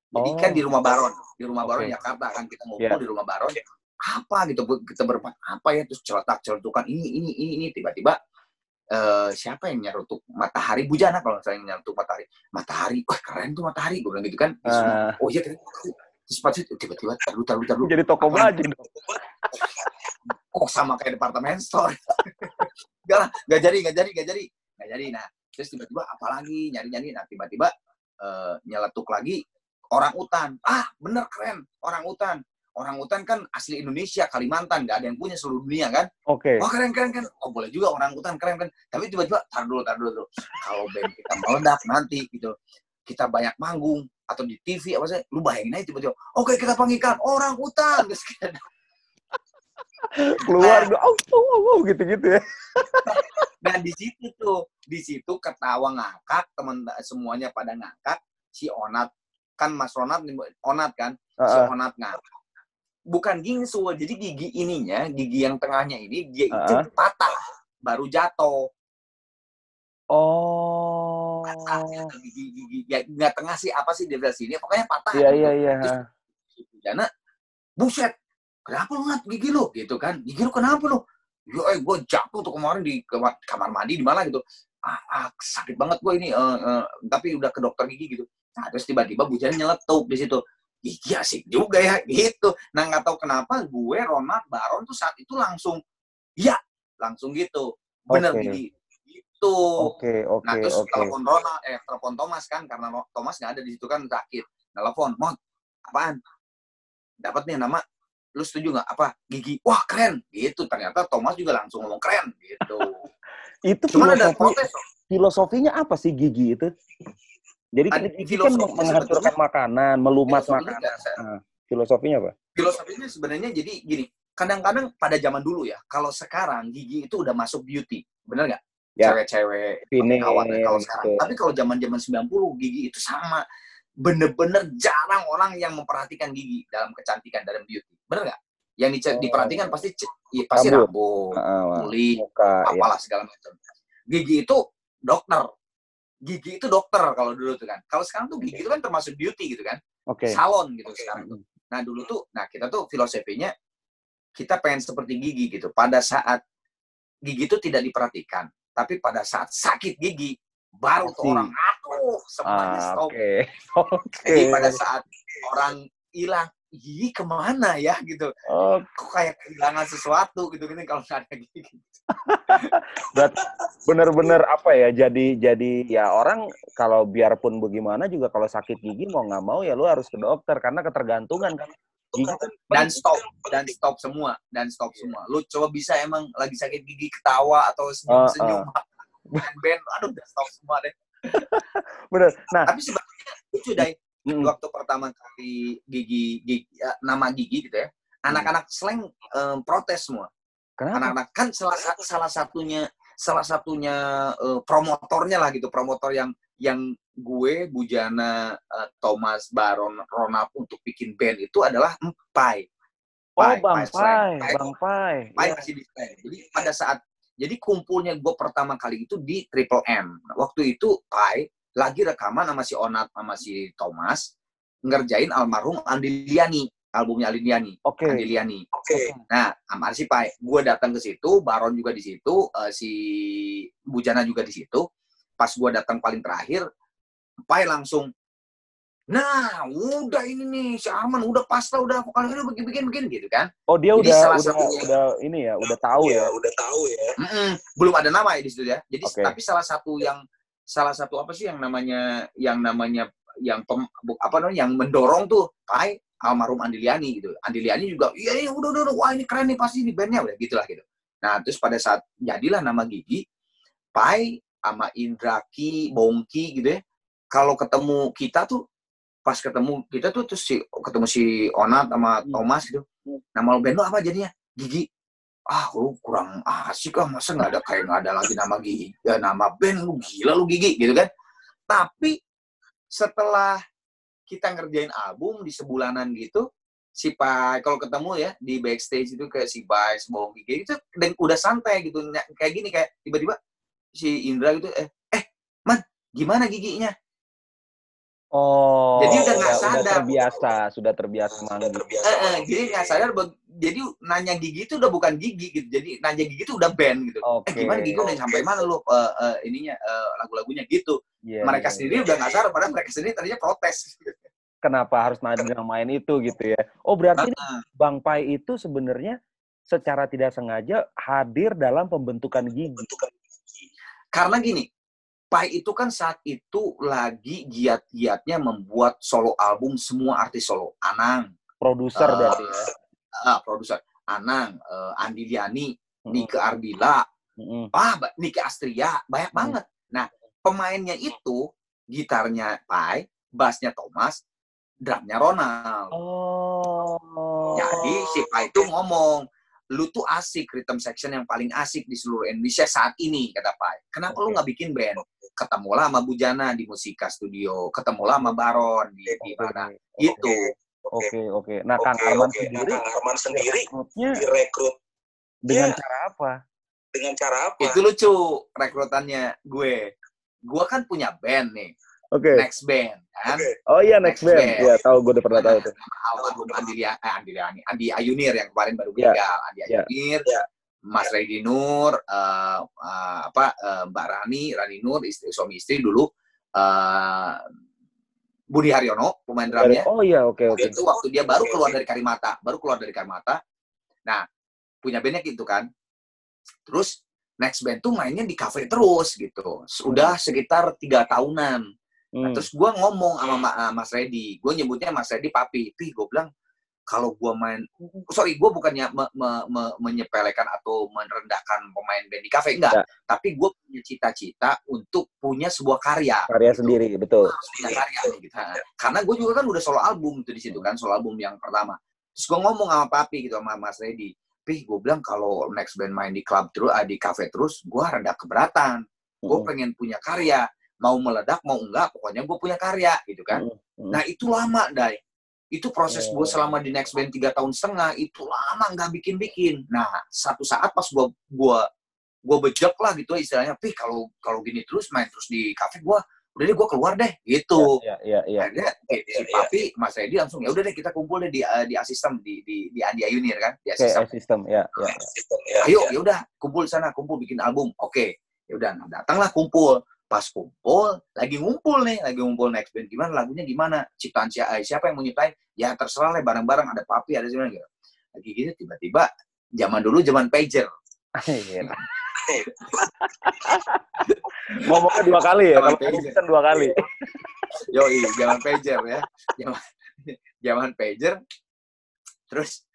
Jadi kan Oh. di rumah Baron, di rumah Baron Oke. Jakarta kan kita ngumpul Iya. di rumah Baron. Apa gitu kita berempat apa ya terus celetak celetukan ini ini ini ini tiba-tiba eh siapa yang nyerutuk matahari Bujana kalau saya yang nyerutuk matahari matahari wah keren tuh matahari gue bilang gitu kan Ah. oh iya keren matahari. Terus pas itu tiba-tiba taruh taruh taruh Jadi toko baju dong. (laughs) oh sama kayak departemen store. (laughs) Enggak lah nggak jadi nggak jadi nggak jadi. Nggak jadi nah. Terus tiba-tiba apalagi nyari nyari nah tiba-tiba eh, nyeletuk lagi orang utan. Ah bener keren orang utan. Orang utan kan asli Indonesia Kalimantan nggak ada yang punya seluruh dunia kan? Oke. oh keren keren keren. Oh boleh juga orang utan keren kan tapi tiba-tiba tar dulu tar dulu, dulu. kalau band kita meledak nanti gitu kita banyak manggung atau di TV apa sih lu bayangin aja tiba-tiba oke kita panggilkan orang utan Terus kita (laughs) Keluar oh, oh, oh, oh, gitu-gitu ya. (laughs) Nah di situ tuh, di situ ketawa ngakak, temen semuanya pada ngakak. Si Onat kan Mas Onat, Onat kan, si. Onat ngakak. Bukan gingsul, jadi gigi ininya, gigi yang tengahnya ini dia itu Heeh. patah, baru jatuh. Oh. Patah, gitu, gigi gigi ya nggak tengah sih apa sih di sini, pokoknya patah. Iya gitu. iya iya. Terus Jana, buset, kenapa lu ngat gigi lu? Gitu kan, gigi lu kenapa lu? Yo, eh, gue jatuh tuh kemarin di kamar, kamar mandi di mana gitu. Ah, ah, sakit banget gue ini, eh, eh, tapi udah ke dokter gigi gitu. Nah, terus tiba-tiba Bujana nyeletuk di situ. Gigi asik juga ya, (laughs) gitu. Nah, nggak tahu kenapa gue, Ronald, Baron tuh saat itu langsung, ya, langsung gitu. Bener, Oke. gigi. Gitu. Oke oke Nah terus oke. telepon Ronald, eh telepon Thomas kan karena Thomas nggak ada di situ kan sakit. Telepon, Mot, apaan? Dapat nih nama, lu setuju nggak? Apa? Gigi, wah keren, gitu. Ternyata Thomas juga langsung ngomong keren, gitu. (laughs) Itu Cuman ada filosofi protes. filosofinya apa sih gigi itu? Jadi Ada gigi kan menghancurkan makanan, melumat Filosofinya makanan. Nah, filosofinya apa? Filosofinya sebenarnya jadi gini, kadang-kadang pada zaman dulu ya, kalau sekarang gigi itu udah masuk beauty, bener nggak? Ya. Cewek-cewek, kawat kalau sekarang. gitu. Tapi kalau zaman-zaman 90, gigi itu sama. Bener-bener jarang orang yang memperhatikan gigi dalam kecantikan, dalam beauty. Bener nggak? Yang dice- Oh. diperhatikan pasti ya, pasti Rambut. rambut, Heeh, kulit, muka ya. apalah segala macam. Gigi itu dokter. Gigi itu dokter kalau dulu tuh kan. Kalau sekarang tuh gigi itu kan termasuk beauty gitu kan. Oke. Salon gitu sekarang tuh. Nah dulu tuh, nah kita tuh filosofinya kita pengen seperti gigi gitu. Pada saat gigi itu tidak diperhatikan, tapi pada saat sakit gigi baru tuh orang aduh semuanya Ah, stop. Oke. (laughs) Oke. Jadi pada saat orang hilang gigi ke mana ya gitu, Oh, kok kayak kehilangan sesuatu gitu gitu kalau nggak ada gigi. (laughs) bener-bener apa ya? Jadi jadi ya orang kalau biarpun bagaimana juga kalau sakit gigi mau nggak mau ya lu harus ke dokter karena ketergantungan kan. Dan stop. Dan stop semua. Dan stop semua. Lu coba bisa emang lagi sakit gigi ketawa atau senyum senyum (laughs) band band. Aduh udah stop semua deh. (laughs) Bener. Nah. Tapi sebetulnya lucu deh mm. waktu pertama kali gigi, gigi ya, nama gigi gitu ya anak-anak slang um, protes semua. Anak-anak kan salah salah satunya salah satunya uh, promotornya lah gitu promotor yang yang gue Bujana uh, Thomas Baron Ronald untuk bikin band itu adalah Pai. Pai oh, Bang Pai, Pai, Bang Pai. Pai masih di Jadi pada saat jadi kumpulnya gue pertama kali itu di Triple M. Waktu itu Pai lagi rekaman sama si Onat sama si Thomas ngerjain almarhum Andi Liani albumnya Aliniani, Oke. Okay. Liani. Oke. Okay. Nah, sama si Pai, gue datang ke situ, Baron juga di situ, uh, si Bujana juga di situ. Pas gue datang paling terakhir, Pai langsung, nah udah ini nih, si Arman udah pasta, udah vokalnya udah bikin-bikin gitu kan. Oh dia Jadi udah, salah udah, satu, udah ini ya, udah tahu ya. ya. Udah tahu ya. Mm -mm, belum ada nama ya di situ ya. Jadi okay. tapi salah satu yang salah satu apa sih yang namanya yang namanya yang pem, apa namanya yang mendorong tuh Pai almarhum Andiliani gitu. Andiliani juga, iya iya udah, udah udah wah ini keren nih pasti ini bandnya udah gitulah gitu. Nah terus pada saat jadilah nama Gigi, Pai sama Indraki, Bongki gitu ya. Kalau ketemu kita tuh pas ketemu kita tuh terus si ketemu si Onat sama hmm. Thomas gitu. Nama band lo apa jadinya? Gigi. Ah, lu kurang asik ah masa nggak ada kayak nggak ada lagi nama Gigi. Ya nama band lu gila lu Gigi gitu kan. Tapi setelah kita ngerjain album di sebulanan gitu si Pai kalau ketemu ya di backstage itu kayak si Pai semua gigi itu dan udah santai gitu kayak gini kayak tiba-tiba si Indra gitu eh eh man gimana giginya Oh, jadi udah nggak sadar. Sudah terbiasa, sudah terbiasa sudah terbiasa. Eh, eh, jadi nggak sadar. Jadi nanya gigi itu udah bukan gigi gitu. Jadi nanya gigi itu udah band gitu. Okay. Eh gimana gigi udah sampai mana lu uh, uh, ininya uh, lagu-lagunya gitu. Yeah, mereka yeah, sendiri yeah. udah nggak sadar, padahal mereka sendiri tadinya protes. Kenapa harus nanya main itu gitu ya? Oh berarti uh, Bang Pai itu sebenarnya secara tidak sengaja hadir dalam pembentukan gigi. Pembentukan gigi. Karena gini, Pai itu kan saat itu lagi giat-giatnya membuat solo album semua artis solo. Anang. Produser uh, berarti ya? Uh, produser. Anang, uh, Andi Liani, hmm. Nike Ardila, hmm. ah, Nike Astria, banyak hmm. banget. Nah, pemainnya itu, gitarnya Pai, bassnya Thomas, drumnya Ronald. Oh. Jadi si Pai itu ngomong, lu tuh asik rhythm section yang paling asik di seluruh Indonesia saat ini kata Pai. Kenapa okay. lu nggak bikin band? Ketemulah sama Bujana di Musika Studio, ketemulah sama Baron di di mana okay. gitu. Oke okay, oke. Okay. Nah Kang Arman okay. sendiri, nah, Kang Arman sendiri direkrut dengan ya. cara apa? Dengan cara apa? Itu lucu rekrutannya gue. Gue kan punya band nih. Oke. Okay. Next band kan. Okay. Oh iya next, next band. band. Iya, tahu gue udah pernah tahu tuh. Almarhum Andi eh, Andi Andi, Andi Ayunir yang kemarin baru iya. meninggal. Yeah. Andi iya. Ayunir. Yeah. Mas Redi Nur, uh, uh, apa uh, Mbak Rani, Rani Nur, istri, suami istri dulu uh, Budi Haryono, pemain drumnya. Oh iya, oke okay, oke. Okay. Itu waktu dia baru keluar dari Karimata, baru keluar dari Karimata. Nah, punya bandnya gitu kan. Terus next band tuh mainnya di cafe terus gitu. Sudah sekitar tiga tahunan. Nah, hmm. terus gue ngomong sama uh, Mas Redi, gue nyebutnya Mas Redi papi. Pi, gue bilang, kalau gue main, sorry, gue bukannya me, me, me, menyepelekan atau merendahkan pemain band di kafe, enggak. Ya. Tapi gue punya cita-cita untuk punya sebuah karya. Karya gitu. sendiri, betul. Punya karya, gitu. Karena gue juga kan udah solo album tuh di situ kan, solo album yang pertama. Terus gue ngomong sama papi gitu, sama Mas Redi. Pi, gue bilang kalau next band main di klub terus, di kafe terus, gue rada keberatan. Gue hmm. pengen punya karya mau meledak mau enggak pokoknya gue punya karya gitu kan hmm. nah itu lama dai itu proses gue oh. selama di next band tiga tahun setengah itu lama nggak bikin bikin nah satu saat pas gue gue gue bejek lah gitu istilahnya pih kalau kalau gini terus main terus di kafe gue udah deh gue keluar deh gitu ya, ya, ya, ya. eh, si ya, papi ya. mas Edi langsung ya udah deh kita kumpul deh di uh, di asistem di di di Andi Ayunir kan di asistem okay, asistem ya, ya. ya ayo ya udah kumpul sana kumpul bikin album oke okay. ya udah nah, datanglah kumpul pas kumpul lagi ngumpul nih lagi ngumpul next band. Gimana lagunya gimana? Ciptaan eh, siapa yang mau nyiptain ya terserah lah bareng-bareng ada papi ada siapa gitu lagi gitu tiba-tiba zaman dulu zaman pager. Iya. (laughs) ngomongnya dua kali ya kalau pager. dua kali. (laughs) Yo zaman pager ya. Zaman zaman pager terus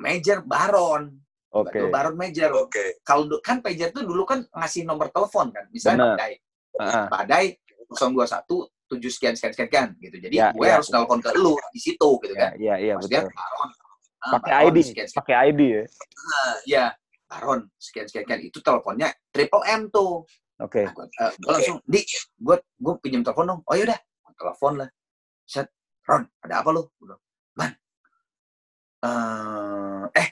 major baron. Oke. Dulu baron major. Oke. kalau du- kan pager tuh dulu kan ngasih nomor telepon kan misalnya badai Ah, badai 021 7 sekian sekian sekian sekian gitu. Jadi Ya, gue ya. harus telepon ke lu di situ gitu Iya, kan. iya, iya Maksudnya betul. baron ah, Pakai ID, sekian, sekian. pakai ID ya. Ah, ya baron sekian sekian sekian. Itu teleponnya triple M tuh. Oke. Nah, gue, eh, gue langsung di gue gue pinjam telepon dong. Oh yaudah. Telepon lah. Set Ron ada apa lu? Gue bilang man eh eh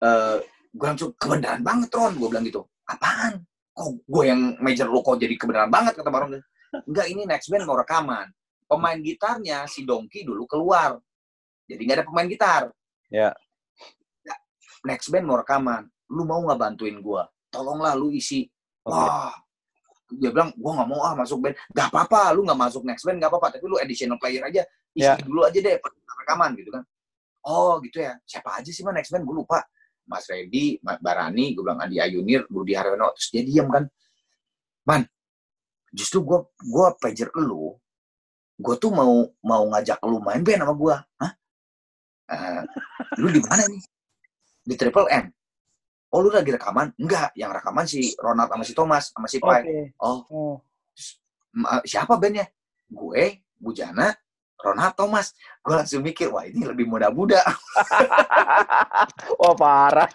eh, gue langsung kebenaran banget Ron. Gue bilang gitu. Apaan kok gue yang major lu kok jadi kebenaran banget kata Baron enggak ini next band mau rekaman pemain gitarnya si Dongki dulu keluar jadi nggak ada pemain gitar Ya. Ya, next band mau rekaman lu mau nggak bantuin gue tolonglah lu isi Oke. Wah, dia bilang, gua nggak mau ah masuk band. Gak apa-apa, lu nggak masuk next band, gak apa-apa. Tapi lu additional player aja, isi Ya. dulu aja deh rekaman gitu kan. Oh gitu ya. Siapa aja sih mah next band? Gue lupa. Mas Reddy, Mas Barani, gue bilang Andi Ayunir, Budi Haryono. Terus dia diem kan. Man, justru gua gua pager lu. Gue tuh mau mau ngajak lu main band sama gua. Hah? Eh, lu di mana nih? Di Triple M. Oh lu lagi rekaman? Enggak, yang rekaman si Ronald sama si Thomas sama si Pai. Oke. Oh, Oh. Siapa bandnya? Gue, Bujana, Ronald Thomas. Gue langsung mikir, wah ini lebih muda-muda. (laughs) Wah parah. (laughs)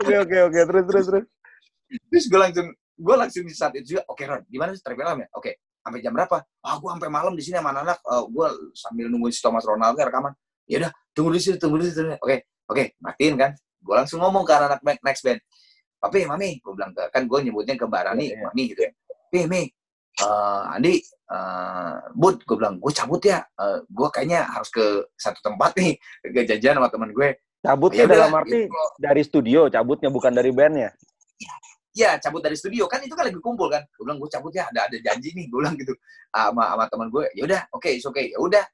Oke oke oke terus terus terus. Terus gue langsung, gue langsung di saat itu juga, oke Ron, gimana sih M ya? Oke, sampai jam berapa? Ah, gue sampai malam di sini sama anak-anak. Eh, gue sambil nungguin si Thomas Ronald rekaman. Ya udah, tunggu di sini, tunggu di sini. Oke, oke, matiin kan. Gue langsung ngomong ke anak-anak next band. Papi, Mami, gue bilang ke, kan gue nyebutnya ke Mbak Rani, Iya. Mami gitu ya. Pi, Mi, eh, Andi, eh, Bud, gue bilang, gue cabut ya. Eh, gue kayaknya harus ke satu tempat nih, ke jajan sama teman gue. Cabutnya Ya udah, dalam arti gitu. dari studio, cabutnya bukan dari bandnya. ya cabut dari studio kan itu kan lagi kumpul kan gue bilang gue cabut ya ada ada janji nih gue bilang gitu sama sama teman gue ya udah oke oke ya udah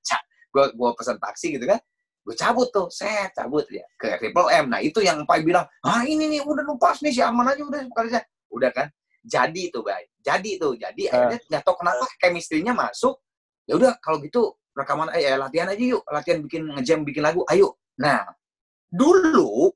gue gue pesan taksi gitu kan gue cabut tuh set cabut ya ke Triple M nah itu yang Pai bilang ah ini nih udah lu pas nih si aman aja udah sekali aja udah kan jadi tuh baik jadi tuh. Jadi Ah. akhirnya nggak tahu kenapa chemistry-nya masuk. Ya udah kalau gitu rekaman eh ya, latihan aja yuk. Latihan bikin ngejam bikin lagu. Ayo. Nah dulu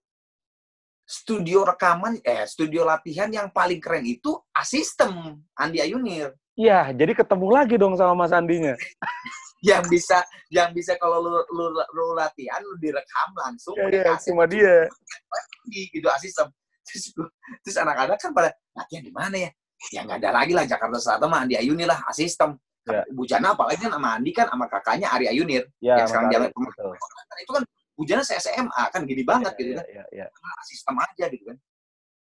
studio rekaman eh studio latihan yang paling keren itu asistem Andi Ayunir. Iya, jadi ketemu lagi dong sama Mas Andinya. (laughs) yang bisa yang bisa kalau lu, lu, lu latihan lu direkam langsung iya, kaset, cuma dia. (laughs) gitu asistem terus terus anak-anak kan pada latihan di mana ya? Ya nggak ada lagi lah Jakarta Selatan mah Andi Ayunir lah asistem Ya. Bujana apalagi kan sama Andi kan sama kakaknya Ari Ayunir Ya, Yang sekarang. Kan itu kan Bujana se SMA kan gini banget gitu Iya, kan iya, iya. sistem aja gitu kan.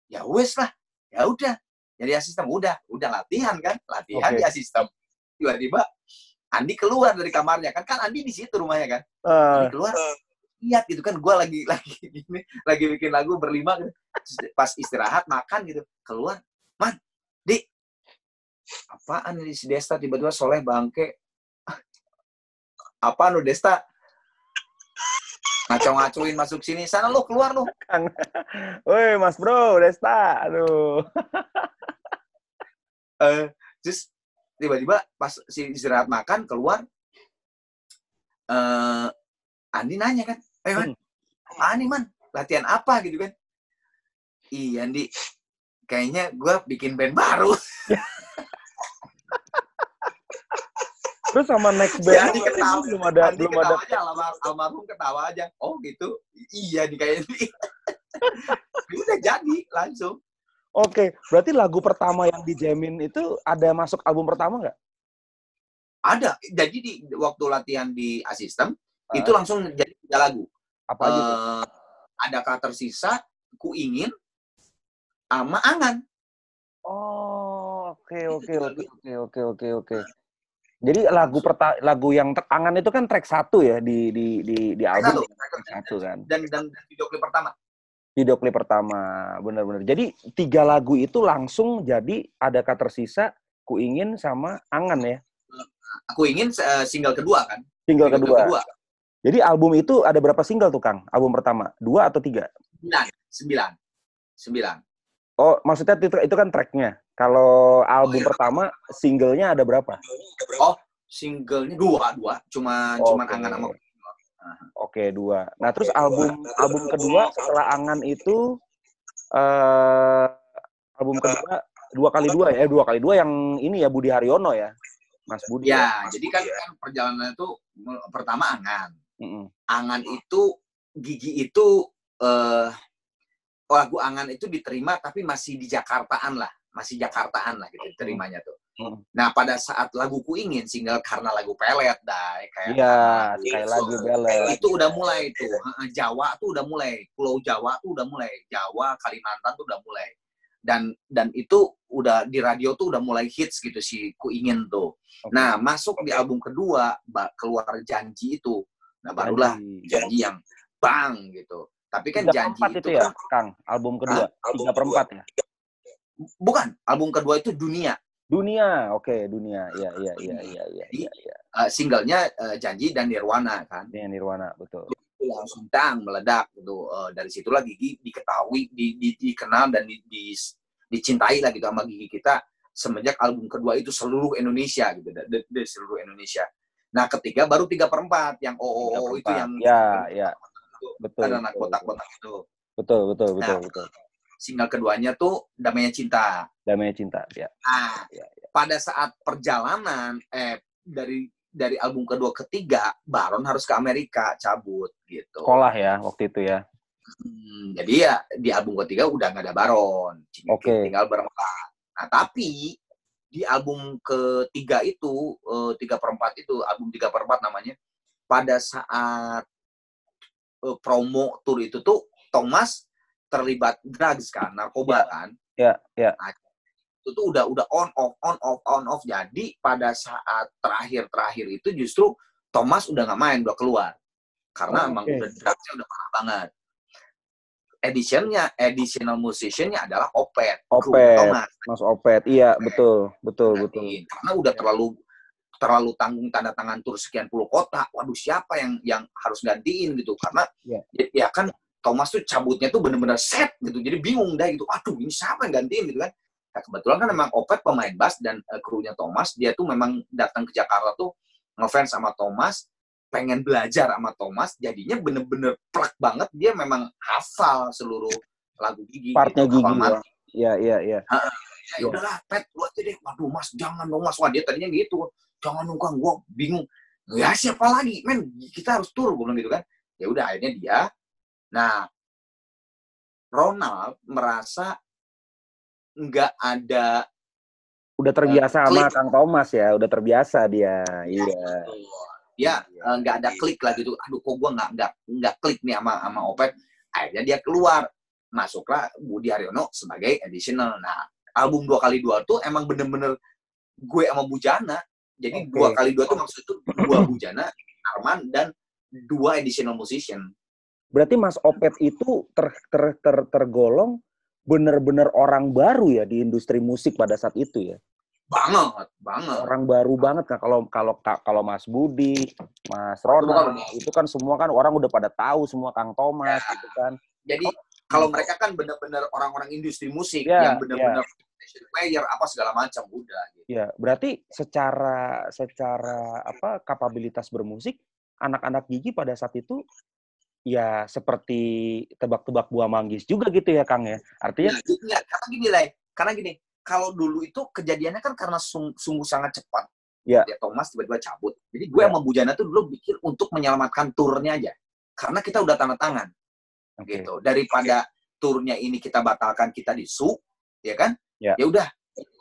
Ya wes lah ya udah. Jadi asisten udah udah latihan kan latihan Oke. di asisten. Tiba-tiba Andi keluar dari kamarnya kan kan Andi di situ rumahnya kan. Eh, Andi keluar lihat gitu kan gue lagi (laughs) lagi gini lagi bikin lagu berlima gitu. Pas istirahat makan gitu keluar man di apaan ini si Desta tiba-tiba soleh bangke apa lu Desta ngaco-ngacoin masuk sini sana lu keluar lu Woi, Mas Bro, Desta. Aduh. (laughs) eh terus tiba-tiba pas si istirahat makan keluar eh Andi nanya kan eh man. Apaan nih man? Latihan apa gitu kan? Iya Andi. Kayaknya gua bikin band baru. (laughs) Terus sama next Ya, band berarti ketawa. belum ada Andi belum ada ketawa aja almar- almarhum ketawa aja. Oh gitu? Iya nih kayaknya (laughs) udah jadi langsung. Oke, berarti lagu pertama yang dijamin itu ada masuk album pertama nggak? ada. Jadi di waktu latihan di asisten Ah. itu langsung jadi tiga lagu Apa aja? Eh, ada kata tersisa, ku ingin, sama angan. Oh, oke oke oke oke oke oke oke. Jadi lagu perta lagu yang terangan itu kan track satu ya di di di di album Satu. track satu kan. Dan, dan, video klip pertama. Video klip pertama, benar-benar. Jadi tiga lagu itu langsung jadi ada kata tersisa, ku ingin sama angan ya. Aku ingin eh, single kedua kan. Single Video klip kedua. Jadi album itu ada berapa single tuh Kang? Album pertama, dua atau tiga? Sembilan. Sembilan. Sembilan. Oh, maksudnya itu, itu kan tracknya. Kalau album Oh, iya. pertama, singlenya ada berapa? Singlenya dua, dua. Cuma Oke. cuman angan sama Oke, dua. Nah, terus album album kedua setelah Angan itu eh album kedua dua kali dua ya, eh, dua kali dua yang ini ya Budi Haryono ya, Mas Budi. Ya, jadi kan, kan perjalanan itu pertama Angan. Mm-mm. Angan itu gigi itu eh lagu Angan itu diterima tapi masih di Jakartaan lah, masih Jakartaan lah gitu diterimanya tuh. Hmm. Nah pada saat lagu Ku Ingin single karena lagu pelet dah kayak sekali Gitu. lagi belet. itu udah mulai tuh Heeh, Jawa tuh udah mulai Pulau Jawa tuh udah mulai Jawa Kalimantan tuh udah mulai dan dan itu udah di radio tuh udah mulai hits gitu si Ku Ingin tuh. Oke. Nah masuk di album kedua keluar janji itu. Nah barulah Janji. janji yang bang gitu. Tapi kan janji itu, itu ya, kan Kang. Album kedua, tiga perempat ya. bukan album kedua itu dunia. Dunia, oke, dunia. Iya, iya, iya, iya, iya, iya, iya. Eh, singlenya eh, janji dan Nirwana kan. Ini Nirwana, betul. Itu langsung tang meledak gitu. Eh, dari situlah Gigi diketahui, di, di- dikenal dan di, di- dicintai lah gitu sama Gigi kita semenjak album kedua itu seluruh Indonesia gitu da- da- dari seluruh Indonesia. Nah ketiga baru tiga perempat yang Tiga OOO itu yang Ya, ya. Betul. ada anak betul, kotak-kotak itu. Betul, betul, betul, Nah. betul. Single keduanya tuh Damainya Cinta. Damai cinta, ya. Nah, Ya, pada saat perjalanan eh dari dari album kedua ketiga Baron harus ke Amerika cabut gitu. Sekolah ya waktu itu ya. Hmm, jadi ya di album ketiga udah nggak ada Baron, Tinggal- Oke. tinggal berempat. Nah tapi di album ketiga itu eh, tiga perempat itu album tiga perempat namanya. Pada saat eh, promo tour itu tuh Thomas terlibat drugs kan, narkoba kan. Ya, ya. itu tuh udah udah on off on off on off jadi pada saat terakhir terakhir itu justru Thomas udah nggak main udah keluar karena Oh, emang oke. udah drugsnya udah parah banget editionnya additional musiciannya adalah Opet Opet. Thomas Mas Opet. Iya, betul, betul, betul. Gantiin. karena udah terlalu terlalu tanggung tanda tangan tur sekian puluh kota waduh siapa yang yang harus gantiin gitu karena Iya. ya, ya kan Thomas tuh cabutnya tuh bener-bener set gitu jadi bingung dah gitu aduh ini siapa yang gantiin gitu kan Nah, kebetulan kan memang Opet pemain bass dan eh, krunya Thomas, dia tuh memang datang ke Jakarta tuh ngefans sama Thomas, pengen belajar sama Thomas, jadinya bener-bener plek banget, dia memang hafal seluruh lagu Gigi. Partnya gitu, gigi hafal ya. mati. Iya, iya, iya. Ya udahlah, Pet, lu aja deh. Waduh, Mas, jangan dong, Mas. Wah, dia tadinya gitu. Jangan dong, Kang. Gua bingung. Ya, siapa lagi? Men, kita harus tur. Gue bilang gitu kan. Ya udah, akhirnya dia. Nah, Ronald merasa nggak ada Udah terbiasa Eh, sama. Kang Thomas ya, udah terbiasa dia. Iya. ya eh, nggak ada klik lah gitu. Aduh, kok gua nggak nggak nggak klik nih sama sama Opet. Akhirnya dia keluar. Masuklah Budi Haryono sebagai additional. Nah, album dua kali dua tuh emang bener-bener gue sama Bujana. Jadi Oke. dua kali dua tuh maksud itu dua Bujana, Arman dan dua additional musician. Berarti Mas Opet itu ter, ter, ter, tergolong bener-bener orang baru ya di industri musik pada saat itu ya. Banget, banget. Orang baru banget kan kalau kalau kalau Mas Budi, Mas Ronald bukan. itu kan semua kan orang udah pada tahu semua Kang Thomas Ya. gitu kan. Jadi kalau mereka kan bener-bener orang-orang industri musik Ya, yang bener-bener session player apa segala macam udah gitu. Ya, berarti secara secara apa kapabilitas bermusik anak-anak gigi pada saat itu ya seperti tebak-tebak buah manggis juga gitu ya Kang ya. Artinya Ya, gitu, karena gini lah, karena gini, kalau dulu itu kejadiannya kan karena sung- sungguh sangat cepat. Ya. Thomas tiba-tiba cabut. Jadi gue Ya. sama Bujana tuh dulu pikir untuk menyelamatkan turnya aja. Karena kita udah tanda tangan oke. gitu. Daripada turnya ini kita batalkan kita di su, ya kan? Ya. udah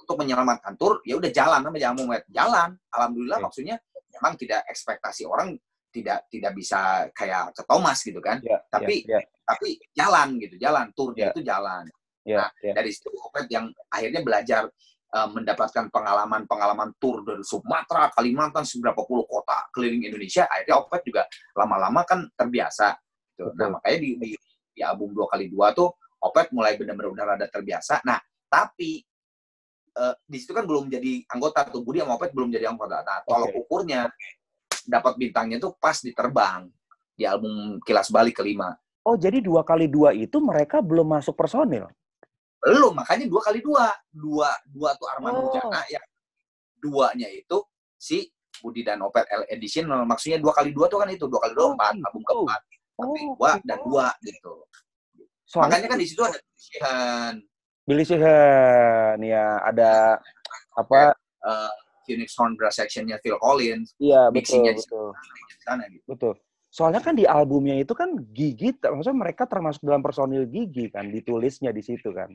untuk menyelamatkan tur, ya udah jalan sama jamu jalan. Alhamdulillah Oke. maksudnya memang tidak ekspektasi orang tidak tidak bisa kayak ke Thomas gitu kan. Ya, Tapi ya, tapi jalan gitu, jalan turnya Ya. itu jalan. Ya, Nah, ya. Dari situ Opet yang akhirnya belajar eh, mendapatkan pengalaman-pengalaman tur dari Sumatera, Kalimantan, seberapa puluh kota keliling Indonesia. Akhirnya Opet juga lama-lama kan terbiasa. Gitu. Nah, Betul. makanya di, di, di album dua kali dua tuh Opet mulai benar-benar udah rada terbiasa. Nah, tapi eh, di situ kan belum jadi anggota tuh Budi sama Opet belum jadi anggota. Nah, tolok Oke. ukurnya dapat bintangnya tuh pas diterbang di album Kilas Balik kelima. Oh, jadi dua kali dua itu mereka belum masuk personil. Belum, makanya dua kali dua. Dua, dua tuh Arman Oh. Bujana yang duanya itu si Budi dan Opet L Edition maksudnya dua kali dua tuh kan itu dua kali dua Oh, empat gitu. album keempat tapi Oh, dua dan dua gitu Soalnya makanya kan di situ ada pilihan Billy Sheehan, ya ada apa? uh, Phoenix Horn brass sectionnya Phil Collins Iya betul mixingnya di betul sana gitu betul. Soalnya kan di albumnya itu kan Gigi, maksudnya mereka termasuk dalam personil Gigi kan, ditulisnya di situ kan.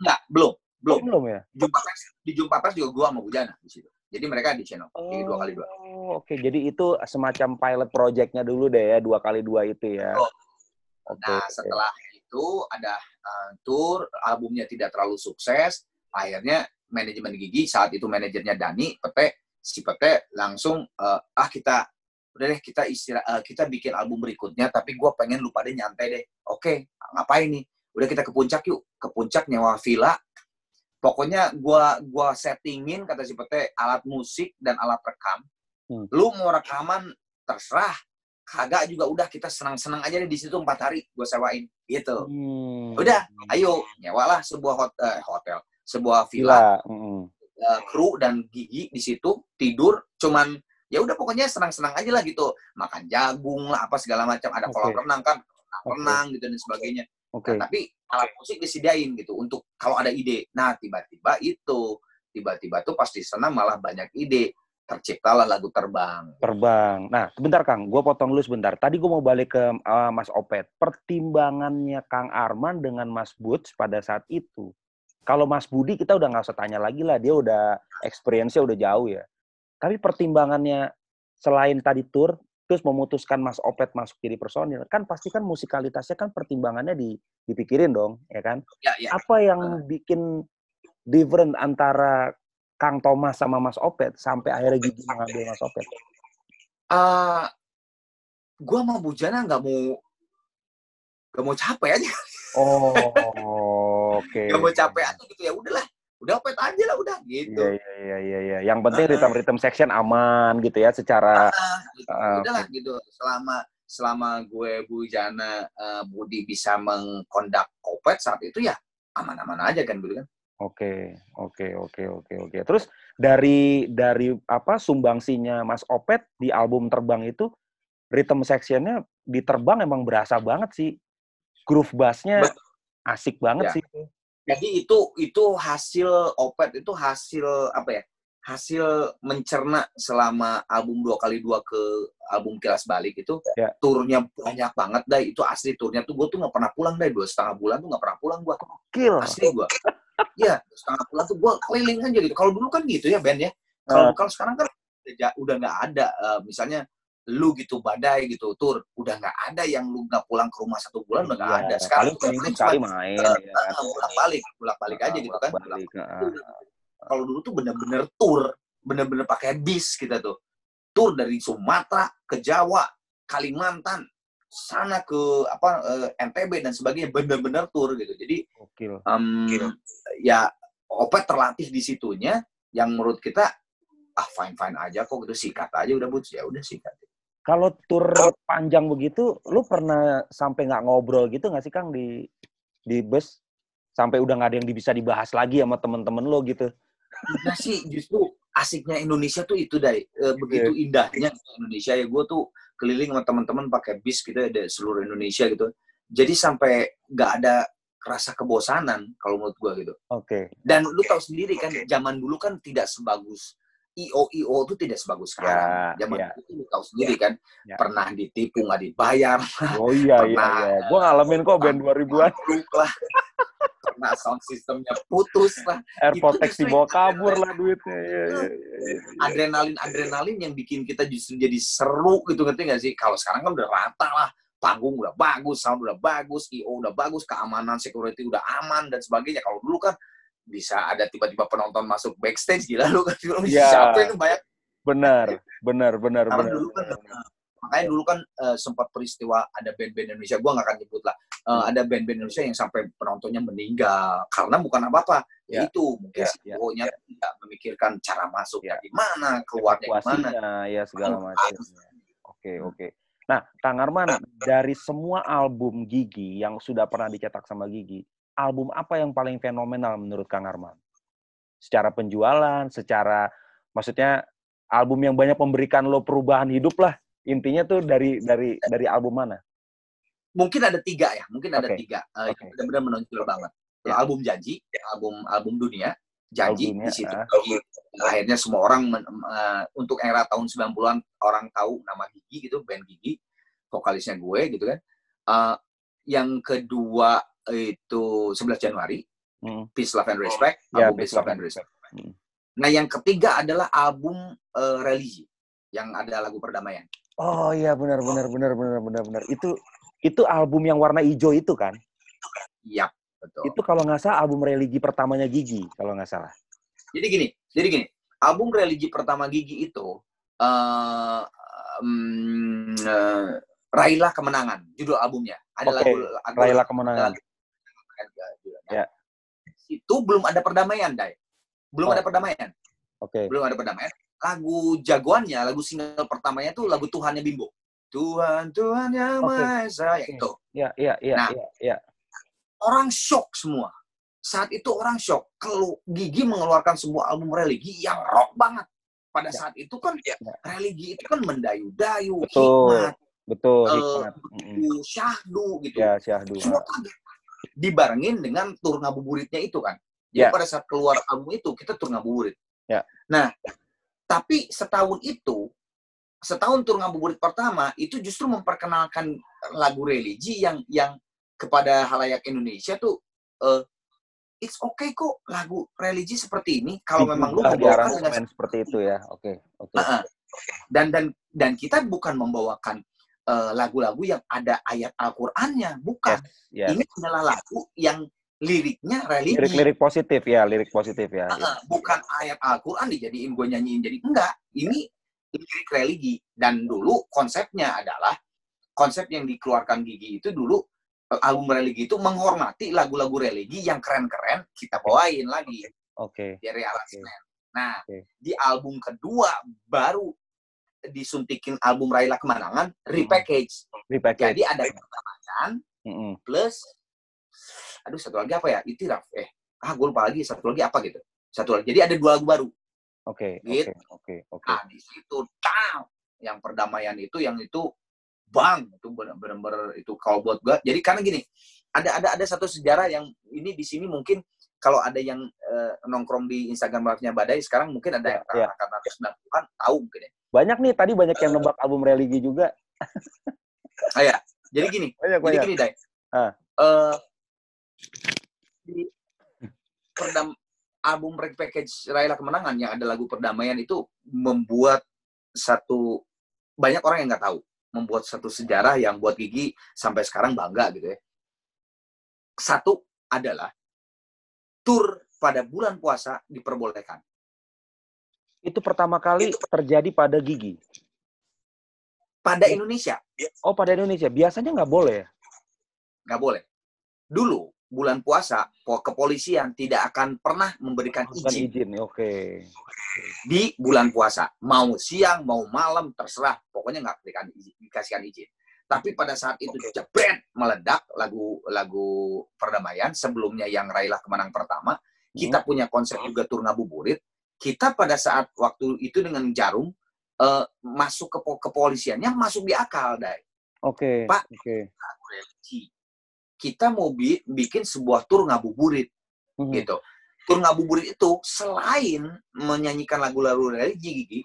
enggak belum belum Belum ya? jumpa pers di jumpa pers juga gua sama Bujana di situ jadi mereka di channel jadi dua kali dua Oh, oke. Jadi itu semacam pilot projectnya dulu deh ya, dua kali dua itu ya. Betul. Oke. Nah, setelah itu ada uh, tour, albumnya tidak terlalu sukses. Akhirnya manajemen Gigi saat itu manajernya Dani, Pete, si Pete langsung uh, ah kita udah deh kita istirahat kita bikin album berikutnya tapi gue pengen lupa deh nyantai deh. Oke, ngapain nih? Udah kita ke puncak yuk. Ke puncak nyewa villa. Pokoknya gua gua settingin kata si Pete alat musik dan alat rekam. Hmm. Lu mau rekaman terserah. Kagak juga udah kita senang-senang aja deh di situ empat hari gue sewain gitu. Hmm. Udah, ayo nyewalah sebuah hot, eh, hotel, sebuah villa, Gila. Mm-mm. eh, kru dan gigi di situ tidur, cuman ya udah pokoknya senang-senang aja lah gitu, makan jagung lah apa segala macam, ada kolam Oke. renang kan, renang gitu dan sebagainya. Oke. Nah, tapi alat musik disediain gitu untuk kalau ada ide. Nah tiba-tiba itu, tiba-tiba tuh pasti sana malah banyak ide, terciptalah lagu terbang. Terbang. Nah, sebentar Kang, gue potong dulu sebentar. Tadi gue mau balik ke uh, Mas Opet. Pertimbangannya Kang Arman dengan Mas Butch pada saat itu. Kalau Mas Budi kita udah nggak usah tanya lagi lah, dia udah experience-nya udah jauh ya. Tapi pertimbangannya selain tadi tour, terus memutuskan Mas Opet masuk jadi personil, kan pasti kan musikalitasnya kan pertimbangannya di, dipikirin dong, ya kan? Ya, ya. Apa yang bikin different antara Kang Thomas sama Mas Opet sampai akhirnya Gigi mengambil Mas Opet? Uh, gue sama Bujana nggak mau nggak mau capek aja Oh, oke. (laughs) nggak mau capek aja gitu ya udahlah udah opet aja lah udah gitu Iya, iya, iya, iya, iya. Yang penting Ah. rhythm-rhythm section aman gitu ya secara Ah, gitu. Ah, udahlah gitu selama selama gue Bujana eh, Budi bisa mengkondak opet saat itu ya aman-aman aja kan gitu kan Oke, oke, oke, oke, oke. Terus dari dari apa sumbangsinya Mas Opet di album Terbang itu rhythm sectionnya di Terbang emang berasa banget sih. Groove bassnya asik banget Ya. sih. Jadi itu itu hasil opet itu hasil apa ya hasil mencerna selama album dua kali dua ke album kilas balik itu Ya. turnya banyak banget dah itu asli turnya tuh gue tuh nggak pernah pulang deh dua setengah bulan tuh nggak pernah pulang gue asli gue ya setengah bulan tuh gue keliling aja gitu. Kalau dulu kan gitu ya band ya. Kalau kalau sekarang kan udah- nggak ada eh, misalnya lu gitu badai gitu tur. Udah nggak ada yang lu nggak pulang ke rumah satu bulan udah nggak Iya, ada. Sekarang paling paling sekali cuma, main eh, ya. eh, bolak balik bolak balik aja gitu kan. Balik. kalau dulu tuh bener-bener tour bener-bener pakai bis kita tuh. Tour dari Sumatera ke Jawa Kalimantan sana ke apa eh, NTB dan sebagainya bener-bener tour gitu. Jadi Gokil. em, ya Opet terlatih di situnya yang menurut kita ah fine fine aja kok gitu. Sikat aja udah but ya udah sikat Kalau tur panjang begitu, lu pernah sampai nggak ngobrol gitu nggak sih Kang di di bus? Sampai udah nggak ada yang bisa dibahas lagi sama temen-temen lo gitu. Nah sih justru asiknya Indonesia tuh itu dari begitu indahnya Indonesia ya gue tuh keliling sama teman-teman pakai bis gitu ya dari seluruh Indonesia gitu. Jadi sampai nggak ada rasa kebosanan kalau menurut gue gitu. Oke. Dan lu tahu sendiri kan zaman dulu kan tidak sebagus IO IO itu tidak sebagus sekarang. Ya, zaman ya. lu tahu sendiri kan Ya. pernah ditipu nggak dibayar, (laughs) Oh iya iya Pernah, iya. Gua ngalamin kok band 2000-an. ambruk lah. (laughs) pernah sound systemnya putus lah. Itu justru dibawa kabur lah (laughs) duitnya. Iya, iya, iya, iya. adrenalin adrenalin yang bikin kita justru jadi seru gitu ngerti nggak sih kalau sekarang kan udah rata lah panggung udah bagus sound udah bagus io udah bagus keamanan security udah aman dan sebagainya kalau dulu kan bisa ada tiba-tiba penonton masuk backstage gila lu kan Iya. siapa itu banyak Benar, benar, benar, karena benar. dulu kan makanya dulu kan eh, sempat peristiwa ada band-band Indonesia gua nggak akan nyebut lah Eh, Hmm. ada band-band Indonesia yang sampai penontonnya meninggal karena bukan apa-apa Ya. itu mungkin Ya, ya, nya tidak memikirkan cara masuknya Ya. gimana keluarnya gimana ya segala macam. Oke, oke. Nah, Kang Arman, dari semua album Gigi yang sudah pernah dicetak sama Gigi, album apa yang paling fenomenal menurut Kang Arman? Secara penjualan, secara maksudnya album yang banyak memberikan lo perubahan hidup lah. Intinya tuh dari dari dari album mana? Mungkin ada tiga ya, mungkin ada Oke. tiga uh, Oke. yang benar-benar menonjol banget. Ya. Album Janji, album album dunia, Janji Albumnya, di situ. ah. Akhirnya semua orang men- uh, untuk era tahun 90-an orang tahu nama Gigi gitu, band Gigi, vokalisnya gue gitu kan. Uh, yang kedua itu 11 Januari, Hmm. Peace Love and Respect, Ya, album Peace Love and Respect. Hmm. Nah, yang ketiga adalah album uh, religi yang ada lagu perdamaian. Oh iya benar benar benar benar benar benar. Itu itu album yang warna hijau itu kan? Yap, betul. Itu kalau nggak salah album religi pertamanya Gigi kalau nggak salah. Jadi gini, jadi gini, album religi pertama Gigi itu eh um, eh, Raihlah Kemenangan, judul albumnya. Ada Oke, lagu, lagu Raihlah Kemenangan. Ya. Itu belum ada perdamaian, Dai. Belum Oh. ada perdamaian. Oke. Belum ada perdamaian. Lagu jagoannya, lagu single pertamanya tuh lagu Tuhannya Bimbo. Tuhan, Tuhan yang Oke. Maha Esa. Oke. Itu. Iya iya iya Nah. iya iya. Orang shock semua. Saat itu orang shock. Kalau Gigi mengeluarkan sebuah album religi yang rock banget. Pada Ya. saat itu kan Ya. religi itu kan mendayu-dayu, Betul. hikmat, Betul, hikmat. Uh, syahdu gitu. Ya, syahdu. Semua kaget. Dibarengin dengan tur ngabuburitnya itu kan. Jadi Ya. pada saat keluar album itu kita tur ngabuburit. Ya. Nah, tapi setahun itu, setahun tur ngabuburit pertama itu justru memperkenalkan lagu religi yang yang kepada halayak Indonesia tuh eh, it's okay kok lagu religi seperti ini kalau memang lu di membawakan dengan seperti itu ya. Oke, oke. Heeh. dan dan dan kita bukan membawakan eh, lagu-lagu yang ada ayat Al-Qur'annya, bukan. Ya. Ini adalah lagu yang liriknya religi. Lirik-lirik positif ya, lirik positif ya. ya. Heeh, bukan ayat Al-Quran dijadiin gue nyanyiin jadi enggak ini lirik religi dan dulu konsepnya adalah konsep yang dikeluarkan Gigi itu dulu eh, album religi itu menghormati lagu-lagu religi yang keren-keren kita bawain lagi Oke. dari aransemen. Nah Oke. di album kedua baru disuntikin album Raila Kemenangan repackage. Repackage. Jadi ada pertambahan Mm-mm. plus aduh satu lagi apa ya itiraf eh ah gue lupa lagi satu lagi apa gitu satu lagi jadi ada dua lagu baru Oke, oke, Gitu. oke, oke. nah di situ tang yang perdamaian itu yang itu bang itu benar-benar itu kalau buat gue jadi karena gini ada ada ada satu sejarah yang ini di sini mungkin kalau ada yang eh, nongkrong di Instagram live-nya Badai sekarang mungkin ada yang Ya, ya. angkatan 90-an tahu mungkin ya. Banyak nih tadi banyak yang nebak album religi juga. Ah, ya. Jadi gini, Banyak Jadi banyak. gini, Dai. Ah. Eh, di perdam album repackage Raila Kemenangan yang ada lagu perdamaian itu membuat satu banyak orang yang nggak tahu membuat satu sejarah yang buat Gigi sampai sekarang bangga gitu ya. Satu adalah tur pada bulan puasa diperbolehkan. Itu pertama kali terjadi pada Gigi. Pada Indonesia Oh, pada Indonesia. Biasanya nggak boleh ya? nggak boleh. Dulu bulan puasa po- kepolisian tidak akan pernah memberikan Bukan izin izin. Oke. di bulan puasa. Mau siang, mau malam, terserah. Pokoknya nggak dikasih izin, dikasihkan izin. Tapi pada saat itu jebret meledak lagu lagu perdamaian sebelumnya yang Raila kemenang pertama, kita punya konsep juga tur ngabuburit. Kita pada saat waktu itu dengan jarum eh, masuk ke po- kepolisiannya masuk di akal, Dai. Oke. Pak. Oke. religi. Kita mau bi- bikin sebuah tur ngabuburit Mhm. gitu. Tur ngabuburit itu selain menyanyikan lagu-lagu religi Gigi,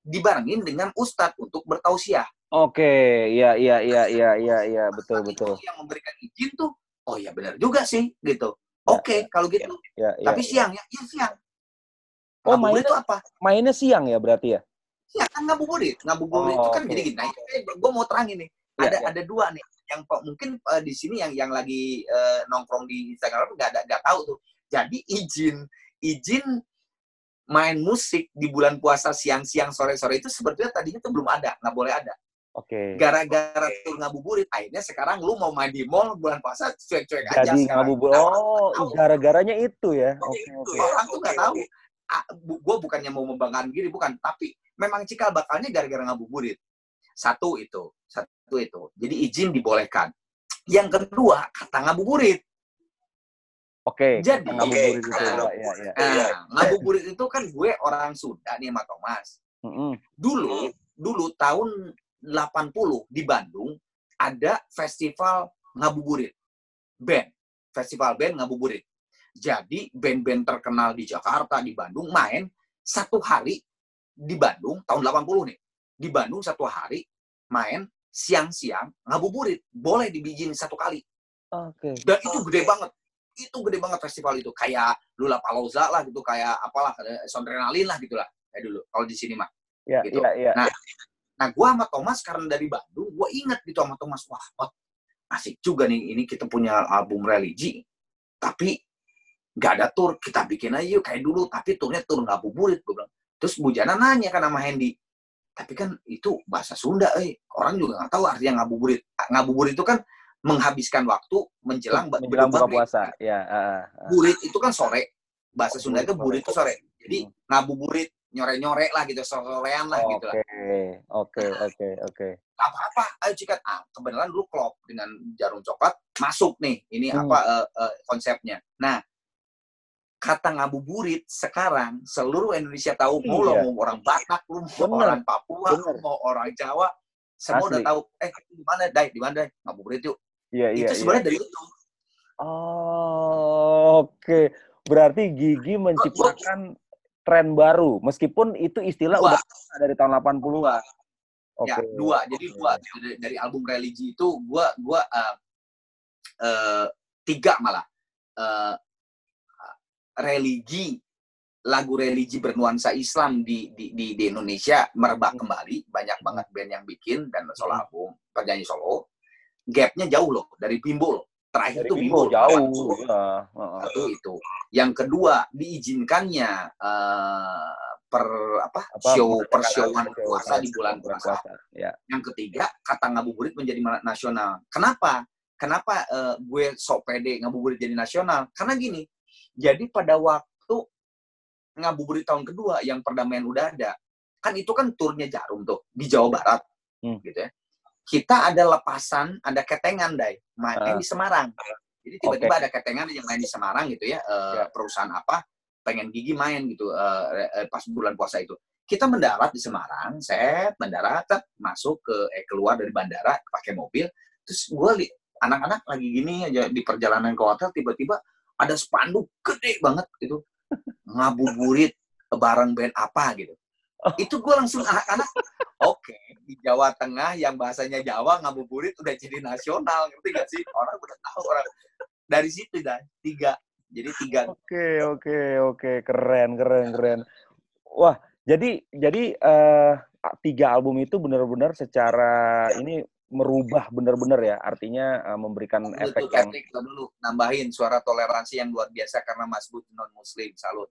dibarengin dengan ustadz untuk bertausiah. Oke, iya iya iya iya iya iya betul Saat betul. itu yang memberikan izin tuh, oh ya benar juga sih gitu. Oke, kalau gitu. Ya, ya, Tapi ya. siang ya, ya siang. Oh, Ngabuburit mainnya- itu apa? mainnya siang ya berarti ya? Ya kan ngabuburit. Ngabuburit Oh, itu kan oke. jadi gini. Nah, gue mau terangin nih. Ya, ada ya. ada dua nih yang mungkin eh, di sini yang yang lagi eh, nongkrong di Instagram nggak ada nggak tahu tuh. Jadi izin izin main musik di bulan puasa siang-siang sore-sore itu sebetulnya tadinya tuh belum ada, nggak boleh ada. Oke. Gara-gara tur ngabuburit, akhirnya sekarang lu mau main di mall bulan puasa cuek-cuek aja Jadi sekarang. ngabubur. Nah, Oh, gara-garanya itu ya. Oke oke. Orang tuh nggak tahu. Gue bukannya mau membanggakan diri, bukan. Tapi memang cikal bakalnya gara-gara ngabuburit. Satu itu, satu itu. Jadi izin dibolehkan. Yang kedua, kata ngabuburit. Oke. Jadi- ngabuburit itu ya ya ya. Nah, ngabuburit itu kan gue orang Sunda nih sama Thomas. Dulu, dulu tahun 80 di Bandung ada festival ngabuburit. Band. Festival band ngabuburit. Jadi band-band terkenal di Jakarta, di Bandung main satu hari di Bandung tahun 80 nih. Di Bandung satu hari main siang-siang ngabuburit. Boleh dibijin satu kali. Oke. Dan itu gede banget. Itu gede banget festival itu. Kayak Lula Palauza lah gitu, kayak apalah, eh, Sondrenalin lah gitu lah. Kayak dulu. Kalau di sini mah. Ya, Gitu. iya, iya. Nah, nah gue sama Thomas karena dari Bandung, gue inget gitu sama Thomas, wah, wah, asik juga nih, ini kita punya album religi, tapi nggak ada tour, kita bikin aja yuk kayak dulu, tapi turnya tur ngabuburit, gue bilang. Terus Bujana nanya kan sama Hendy, tapi kan itu bahasa Sunda, eh. orang juga nggak tahu artinya ngabuburit. Ngabuburit itu kan menghabiskan waktu menjelang, menjelang buka puasa. Ya, ah, ah. burit itu kan sore. Bahasa Sunda itu burit itu sore. Jadi Hmm. ngabuburit, nyore-nyore lah gitu, sore-sorean lah gitu lah. Oke, oke, oke, oke. Gak apa-apa, ayo cikat. Ah, kebenaran dulu klop dengan jarum coklat, masuk nih. Ini Hmm. apa eh, eh, konsepnya. Nah, kata ngabuburit sekarang seluruh Indonesia tahu mau lo Iya. mau orang Batak, lu mau Bener, orang Papua, bener. mau orang Jawa, semua udah Asli. tahu. Eh, di mana, Dai? Di mana, Dai? Ngabuburit yuk. Iya, iya, itu iya. sebenarnya dari itu. Oh, oke. Berarti Gigi menciptakan tren baru, meskipun itu istilah Dua. udah ada dari tahun 80-an. Oke. Ya, dua. Jadi dua dari, dari album religi itu gua gua eh, eh, tiga malah Eh, religi lagu religi bernuansa Islam di di di, di Indonesia merebak kembali banyak banget band yang bikin dan solo Hmm. album penyanyi solo gapnya jauh loh dari Bimbo loh terakhir Dari itu Bimbo Bimbo jauh. Ya. satu itu yang kedua diizinkannya eh, per apa, Apa, show show puasa di bulan puasa Ya. yang ketiga kata ngabuburit menjadi nasional kenapa kenapa eh, gue sok pede ngabuburit jadi nasional karena gini jadi pada waktu ngabuburit tahun kedua yang perdamaian udah ada kan itu kan turnya jarum tuh di Jawa Barat Hmm. gitu ya kita ada lepasan ada ketengan dai main Ah. di Semarang jadi tiba-tiba ada ketengan yang main di Semarang gitu ya, eh, Ya. perusahaan apa pengen gigi main gitu eh, eh, pas bulan puasa itu kita mendarat di Semarang, set mendarat, masuk ke eh, keluar dari bandara pakai mobil, terus gue anak-anak lagi gini aja di perjalanan ke hotel tiba-tiba ada spanduk gede banget gitu. Ngabuburit bareng band apa gitu. Itu gue langsung anak-anak, oke di Jawa Tengah yang bahasanya Jawa ngabuburit udah jadi nasional, ngerti gak sih? Orang udah tahu orang. Dari situ dah tiga, jadi tiga. Oke, oke, oke, keren, keren, keren. Wah, jadi jadi eh, tiga album itu benar-benar secara ini merubah benar-benar ya, artinya eh, memberikan Dulu efek yang. Dulu nambahin suara toleransi yang luar biasa karena Mas Bud non Muslim. Salut.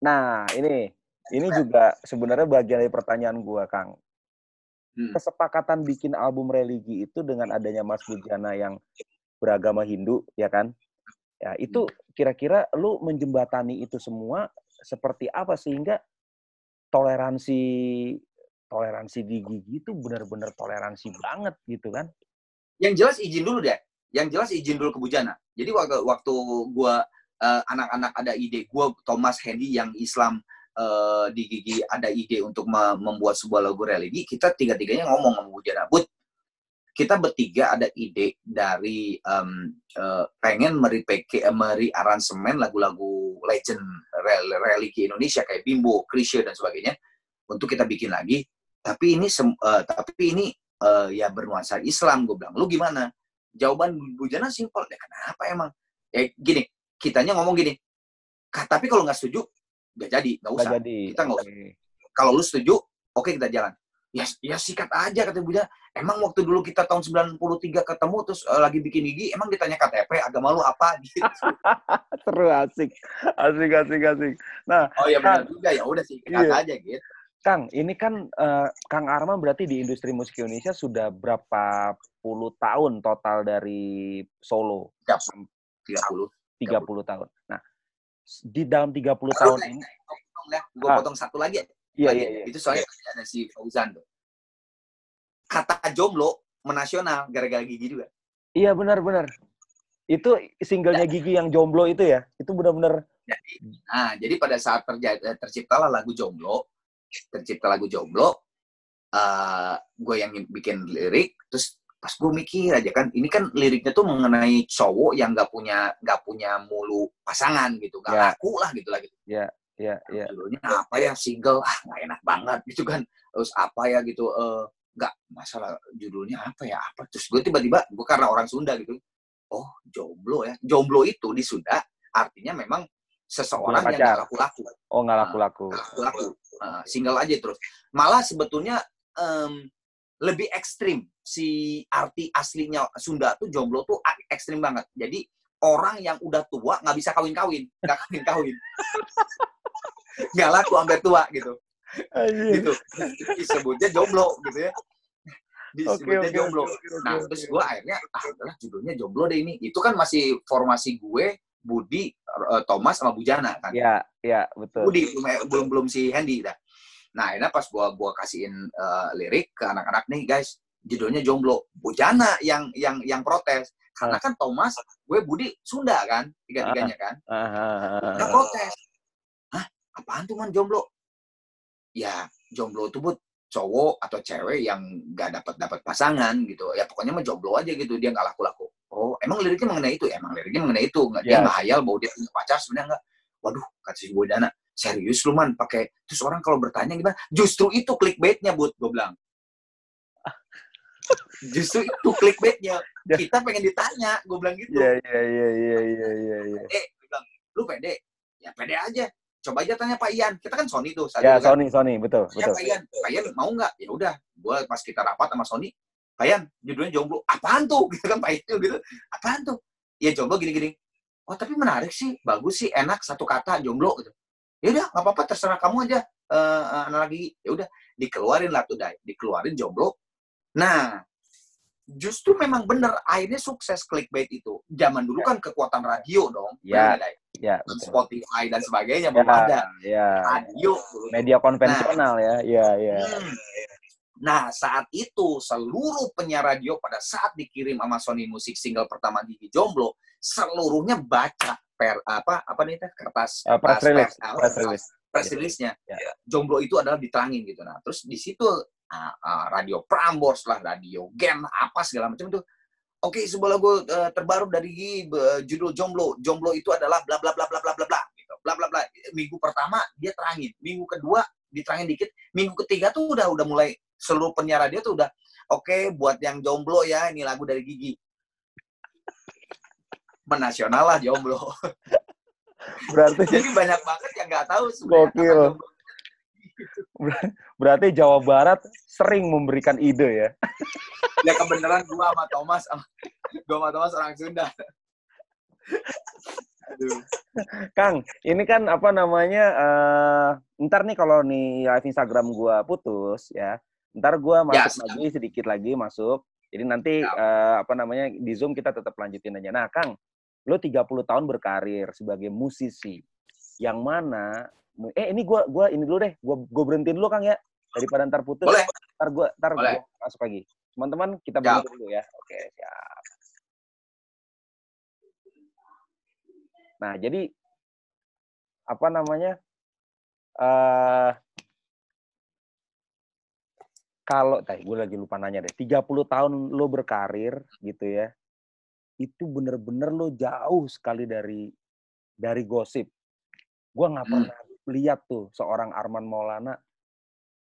Nah, ini ini juga sebenarnya bagian dari pertanyaan gua, Kang. Hmm. Kesepakatan bikin album religi itu dengan adanya Mas Bujana yang beragama Hindu, ya kan? Ya, itu kira-kira lu menjembatani itu semua seperti apa sehingga toleransi toleransi di gigi itu benar-benar toleransi banget gitu kan? Yang jelas izin dulu deh. Yang jelas izin dulu ke Bujana. Jadi waktu waktu gua eh, anak-anak ada ide, gua Thomas Hendy yang Islam eh, di gigi ada ide untuk me- membuat sebuah lagu religi, kita tiga-tiganya ngomong sama Bujana, Bud, kita bertiga ada ide dari em, eh, pengen meripeke, meri aransemen lagu-lagu legend rel- religi Indonesia kayak Bimbo, Krisya dan sebagainya untuk kita bikin lagi. Tapi ini eh, tapi ini eh, ya bernuansa Islam gue bilang. Lu gimana? Jawaban Bujana simpel. Ya kenapa emang? Ya gini, kitanya ngomong gini. "Kak, tapi kalau nggak setuju, nggak jadi, nggak usah. jadi. Kita nggak usah. Kalau lu setuju, oke kita jalan. Ya, ya sikat aja kata Bujana. Emang waktu dulu kita tahun 93 ketemu terus eh, lagi bikin gigi, emang ditanya KTP agama lu apa (laughs) gitu. Seru asik. Asik asik asik. Nah, Oh ya benar juga ya udah sikat Iya. aja gitu. Kang, ini kan eh, Kang Arman berarti di industri musik Indonesia sudah berapa puluh tahun total dari solo? 30. 30 tahun. Nah, di dalam 30 tahun ini, Gue Ah. potong satu lagi. ya. iya iya iya. Itu soalnya tadi ada si Fauzan tuh. Kata jomblo menasional gara-gara gigi juga. Iya benar-benar. Itu singlenya Gigi yang jomblo itu ya. Itu benar-benar Nah, jadi pada saat terjadi, terciptalah lagu jomblo, tercipta lagu jomblo uh, gue yang bikin lirik terus pas gue mikir aja kan ini kan liriknya tuh mengenai cowok yang nggak punya nggak punya mulu pasangan gitu nggak Ya. laku lah gitu lah gitu Ya, ya, ya. judulnya apa ya single ah nggak enak banget gitu kan terus apa ya gitu eh, nggak masalah judulnya apa ya apa terus gue tiba-tiba gue karena orang Sunda gitu oh jomblo ya jomblo itu di Sunda artinya memang seseorang yang nggak pacar. laku-laku Oh, nggak laku-laku. laku-laku Uh, single aja terus. Malah sebetulnya em, lebih ekstrim. Si arti aslinya Sunda tuh jomblo tuh ekstrim banget. Jadi orang yang udah tua nggak bisa kawin-kawin. Nggak kawin-kawin. (laughs) Nggak laku sampai tua gitu. Gitu. Disebutnya jomblo gitu ya. Disebutnya oke, jomblo. oke, oke, nah terus gue akhirnya ah udahlah judulnya jomblo deh ini. Itu kan masih formasi gue Budi eh, Thomas sama Bujana kan Ya, ya, betul. Budi belum belum belum si Hendy dah. Nah, akhirnya pas gua gua kasihin eh, lirik ke anak-anak nih, guys, judulnya jomblo. Bujana yang yang yang protes. Karena kan Thomas, gue Budi Sunda kan, tiga-tiganya kan. Ah, ah, ah, Dia ah. protes. Hah? Apaan tuh man jomblo? Ya, jomblo tuh buat cowok atau cewek yang gak dapat dapat pasangan gitu. Ya pokoknya mah jomblo aja gitu, dia nggak laku-laku. Oh, emang liriknya mengenai itu? Emang liriknya mengenai itu. Nggak, Dia Yes. nggak hayal bahwa dia punya pacar sebenarnya nggak. Waduh, kata si Bodana, serius lu man pakai terus orang kalau bertanya gimana? Justru itu clickbaitnya, Bud, gue bilang. Justru itu clickbaitnya. Ya. Kita pengen ditanya, gue bilang gitu. Iya, iya, iya, iya, iya, iya, iya. Eh, gue bilang, lu pede? Ya pede aja. Coba aja tanya Pak Ian. Kita kan Sony tuh. Ya, kan. Sony, Sony, betul, Ya betul. Pak Ian, Pak Ian mau nggak? Ya udah, gue pas kita rapat sama Sony, Pak Ian, judulnya jomblo. Apaan tuh? (laughs) Gitu kan Pak Ian gitu. Apaan tuh? Ya jomblo gini-gini. Oh tapi menarik sih, bagus sih, enak satu kata jomblo gitu. Ya udah, nggak apa-apa, terserah kamu aja. Eh uh, lagi, ya udah, dikeluarin lah tuh Dai, dikeluarin jomblo. Nah, justru memang bener, akhirnya sukses clickbait itu. Zaman dulu kan kekuatan radio dong. Ya. Dai? Ya, betul. Spotify dan sebagainya Ya, belum ada. ya. Radio. Media konvensional ya. Iya, iya. Hmm. Nah, saat itu seluruh penyiar radio pada saat dikirim sama Sony Music single pertama Gigi Jomblo, seluruhnya baca per apa apa nih teh kertas Eh, press release, apa, press release. press release-nya. Ya. Jomblo itu adalah diterangin gitu. Nah, terus di situ ah, ah, radio Prambors lah, radio Game apa segala macam itu. Oke, sebuah lagu eh, terbaru dari be- judul Jomblo. Jomblo itu adalah bla bla bla bla bla bla bla gitu. Bla bla bla. Minggu pertama dia terangin, minggu kedua diterangin dikit, minggu ketiga tuh udah udah mulai seluruh penyiar radio tuh udah oke buat yang jomblo ya ini lagu dari Gigi. Menasional lah jomblo. Berarti (laughs) Jadi banyak banget yang nggak tahu sebenarnya Gokil. berarti Jawa Barat sering memberikan ide ya. Ya kebenaran gua sama Thomas gua sama Thomas orang Sunda. Aduh. Kang, ini kan apa namanya? eh ntar nih kalau nih live Instagram gua putus ya, ntar Ya, masuk lagi sedikit lagi masuk. Jadi nanti Siap. eh, apa namanya di Zoom kita tetap lanjutin aja. Nah, Kang, lo 30 tahun berkarir sebagai musisi. Yang mana eh ini gua gua ini dulu deh, gua gua berhentiin dulu Kang ya daripada ntar putus. Boleh. Ntar gua ntar Boleh. gua masuk lagi. Teman-teman kita Siap. berhenti dulu ya. Oke, siap. Nah, jadi apa namanya? eh kalau tadi gue lagi lupa nanya deh, 30 tahun lo berkarir gitu ya. Itu bener-bener lo jauh sekali dari dari gosip. Gua nggak Hmm. pernah lihat tuh seorang Arman Maulana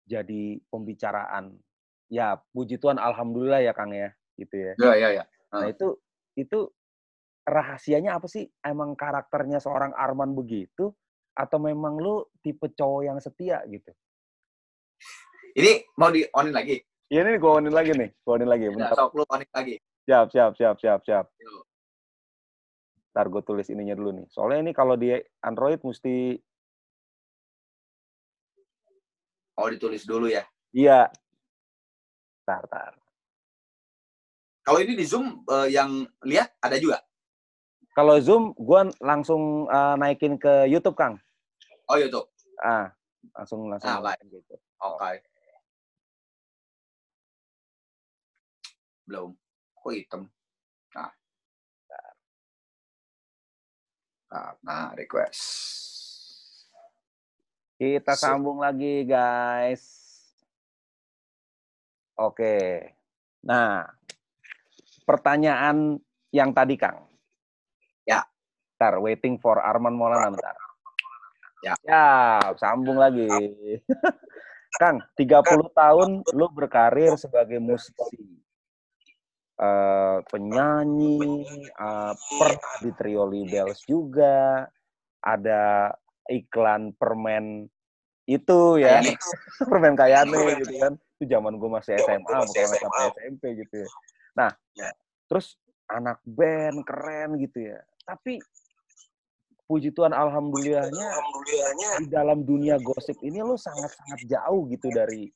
jadi pembicaraan. Ya, puji Tuhan alhamdulillah ya Kang ya, gitu ya. Ya ya ya. Nah, Hmm. itu itu rahasianya apa sih? Emang karakternya seorang Arman begitu atau memang lu tipe cowok yang setia gitu? Ini mau di onin lagi. Ya ini gue onin lagi nih, gue onin lagi. Ya, Bentar. sok lu onin lagi. Siap, siap, siap, siap, siap. Ntar gue tulis ininya dulu nih. Soalnya ini kalau di Android mesti, Oh ditulis dulu ya. iya. Ntar, ntar. Kalau ini di Zoom eh, yang lihat ada juga. Kalau Zoom, gue langsung eh, naikin ke YouTube, Kang. Oh YouTube. Ah, langsung langsung. Ah, baik. gitu. Oke. Belum. Kok hitam? Nah. Nah, nah request. Kita sambung lagi, guys. Oke. Nah, pertanyaan yang tadi, Kang. Ya. Bentar, waiting for Arman Maulana bentar. Ya. Ya, sambung lagi. (laughs) Kang, 30 tahun lu berkarir sebagai musisi. Uh, penyanyi, uh, pernah di Trio Libels juga, ada iklan permen itu ya, (laughs) permen kayane gitu kan. Itu zaman gue masih SMA, bukan sampai SMP gitu ya. Nah, ya. terus anak band keren gitu ya. Tapi puji Tuhan alhamdulillahnya, alhamdulillahnya di dalam dunia gosip ini lo sangat-sangat jauh gitu dari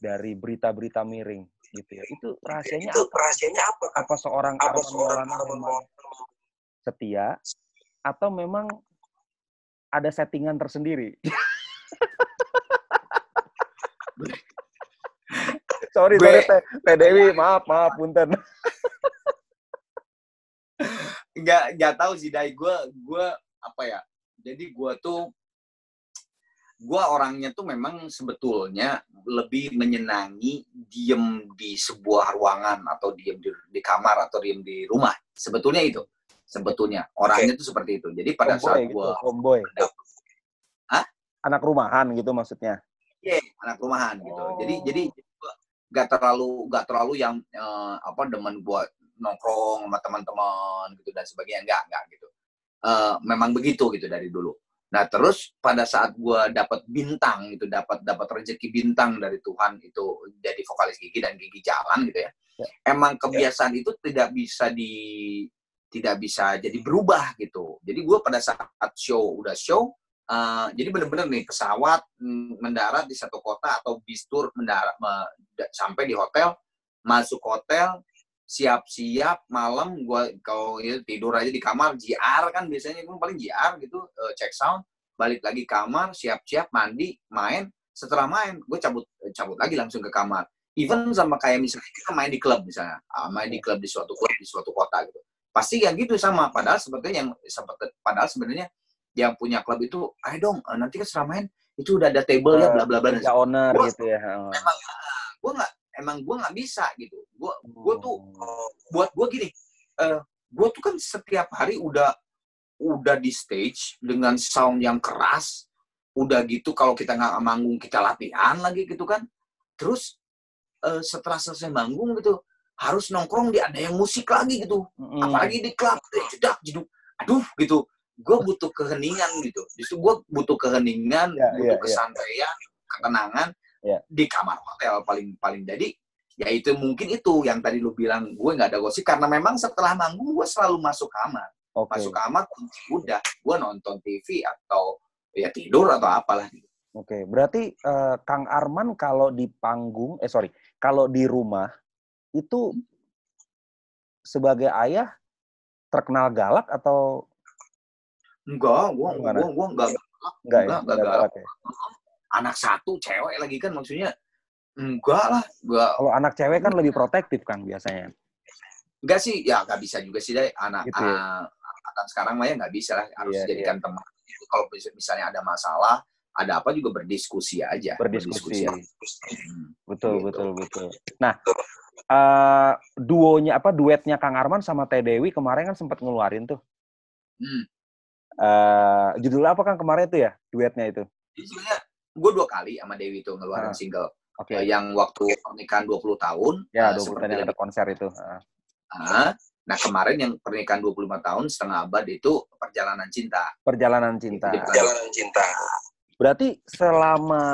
dari berita-berita miring gitu ya. Itu rahasianya itu apa? Rahasianya apa? Apa seorang apa Arman Maulana memang setia atau memang ada settingan tersendiri? (laughs) sorry, sorry, Teh Dewi, maaf, maaf, punten. Nggak, nggak tahu sih, Dai. Gue, gue apa ya? Jadi gue tuh, gue orangnya tuh memang sebetulnya lebih menyenangi diem di sebuah ruangan atau diem di, di kamar atau diem di rumah. Sebetulnya itu, sebetulnya orangnya okay. tuh seperti itu. Jadi pada homeboy, saat gue, gitu, homeboy. Hah? Anak rumahan gitu maksudnya? Iya, yeah, anak rumahan gitu. Oh. Jadi, jadi gak terlalu gak terlalu yang uh, apa demen buat nongkrong sama teman-teman gitu dan sebagainya enggak enggak gitu uh, memang begitu gitu dari dulu nah terus pada saat gue dapat bintang gitu dapat dapat rezeki bintang dari Tuhan itu jadi vokalis gigi dan gigi jalan gitu ya, ya. emang kebiasaan ya. itu tidak bisa di tidak bisa jadi berubah gitu jadi gue pada saat show udah show Uh, jadi benar-benar nih pesawat mm, mendarat di satu kota atau bis tour mendarat me, sampai di hotel, masuk hotel, siap-siap malam gua kalau ya, tidur aja di kamar JR kan biasanya gue paling JR gitu uh, check sound balik lagi kamar siap-siap mandi main setelah main gue cabut cabut lagi langsung ke kamar even sama kayak misalnya kita main di klub misalnya uh, main di klub di suatu klub di suatu kota gitu pasti yang gitu sama padahal sebetulnya yang padahal sebenarnya yang punya klub itu, ayo dong, eh, nanti kan setelah main itu udah ada table ya, bla bla bla. Ya owner gua, gitu ya. Oh. Emang gue nggak, emang gue nggak bisa gitu. Gue gue tuh oh. buat gue gini, uh, eh, gue tuh kan setiap hari udah udah di stage dengan sound yang keras, udah gitu kalau kita nggak manggung kita latihan lagi gitu kan. Terus uh, setelah selesai manggung gitu harus nongkrong di ada yang musik lagi gitu, mm. apalagi di klub, jedak jeduk, aduh gitu gue butuh keheningan gitu justru gue butuh keheningan yeah, butuh yeah, ya. kesantaian yeah. ketenangan yeah. di kamar hotel paling paling jadi ya itu mungkin itu yang tadi lu bilang gue nggak ada gosip karena memang setelah manggung gue selalu masuk kamar okay. masuk kamar udah gue nonton TV atau ya tidur atau apalah gitu. Oke, okay. berarti uh, Kang Arman kalau di panggung, eh sorry, kalau di rumah itu sebagai ayah terkenal galak atau Enggak, gua gua gua, gua enggak enggak enggak, enggak, enggak, enggak, ya? Anak satu cewek lagi kan maksudnya enggak lah, enggak. Kalau anak cewek kan lebih protektif kan biasanya. Enggak sih, ya enggak bisa juga sih deh anak gitu ya? uh, sekarang mah ya enggak bisa lah harus iya, jadikan iya. teman. Kalau misalnya ada masalah, ada apa juga berdiskusi aja. Berdiskusi. berdiskusi. Hmm. Betul, gitu. betul, betul. Nah, uh, duonya apa duetnya Kang Arman sama Teh Dewi kemarin kan sempat ngeluarin tuh. Hmm. Uh, judulnya apa kan kemarin itu ya duetnya itu? Sebenarnya gue dua kali sama Dewi itu ngeluarin uh, single. Oke. Okay. Uh, yang waktu pernikahan 20 tahun. Ya, uh, 20 tahun yang ada konser itu. Uh. Uh, nah kemarin yang pernikahan 25 tahun setengah abad itu perjalanan cinta. Perjalanan cinta. Jadi, perjalanan cinta. Berarti selama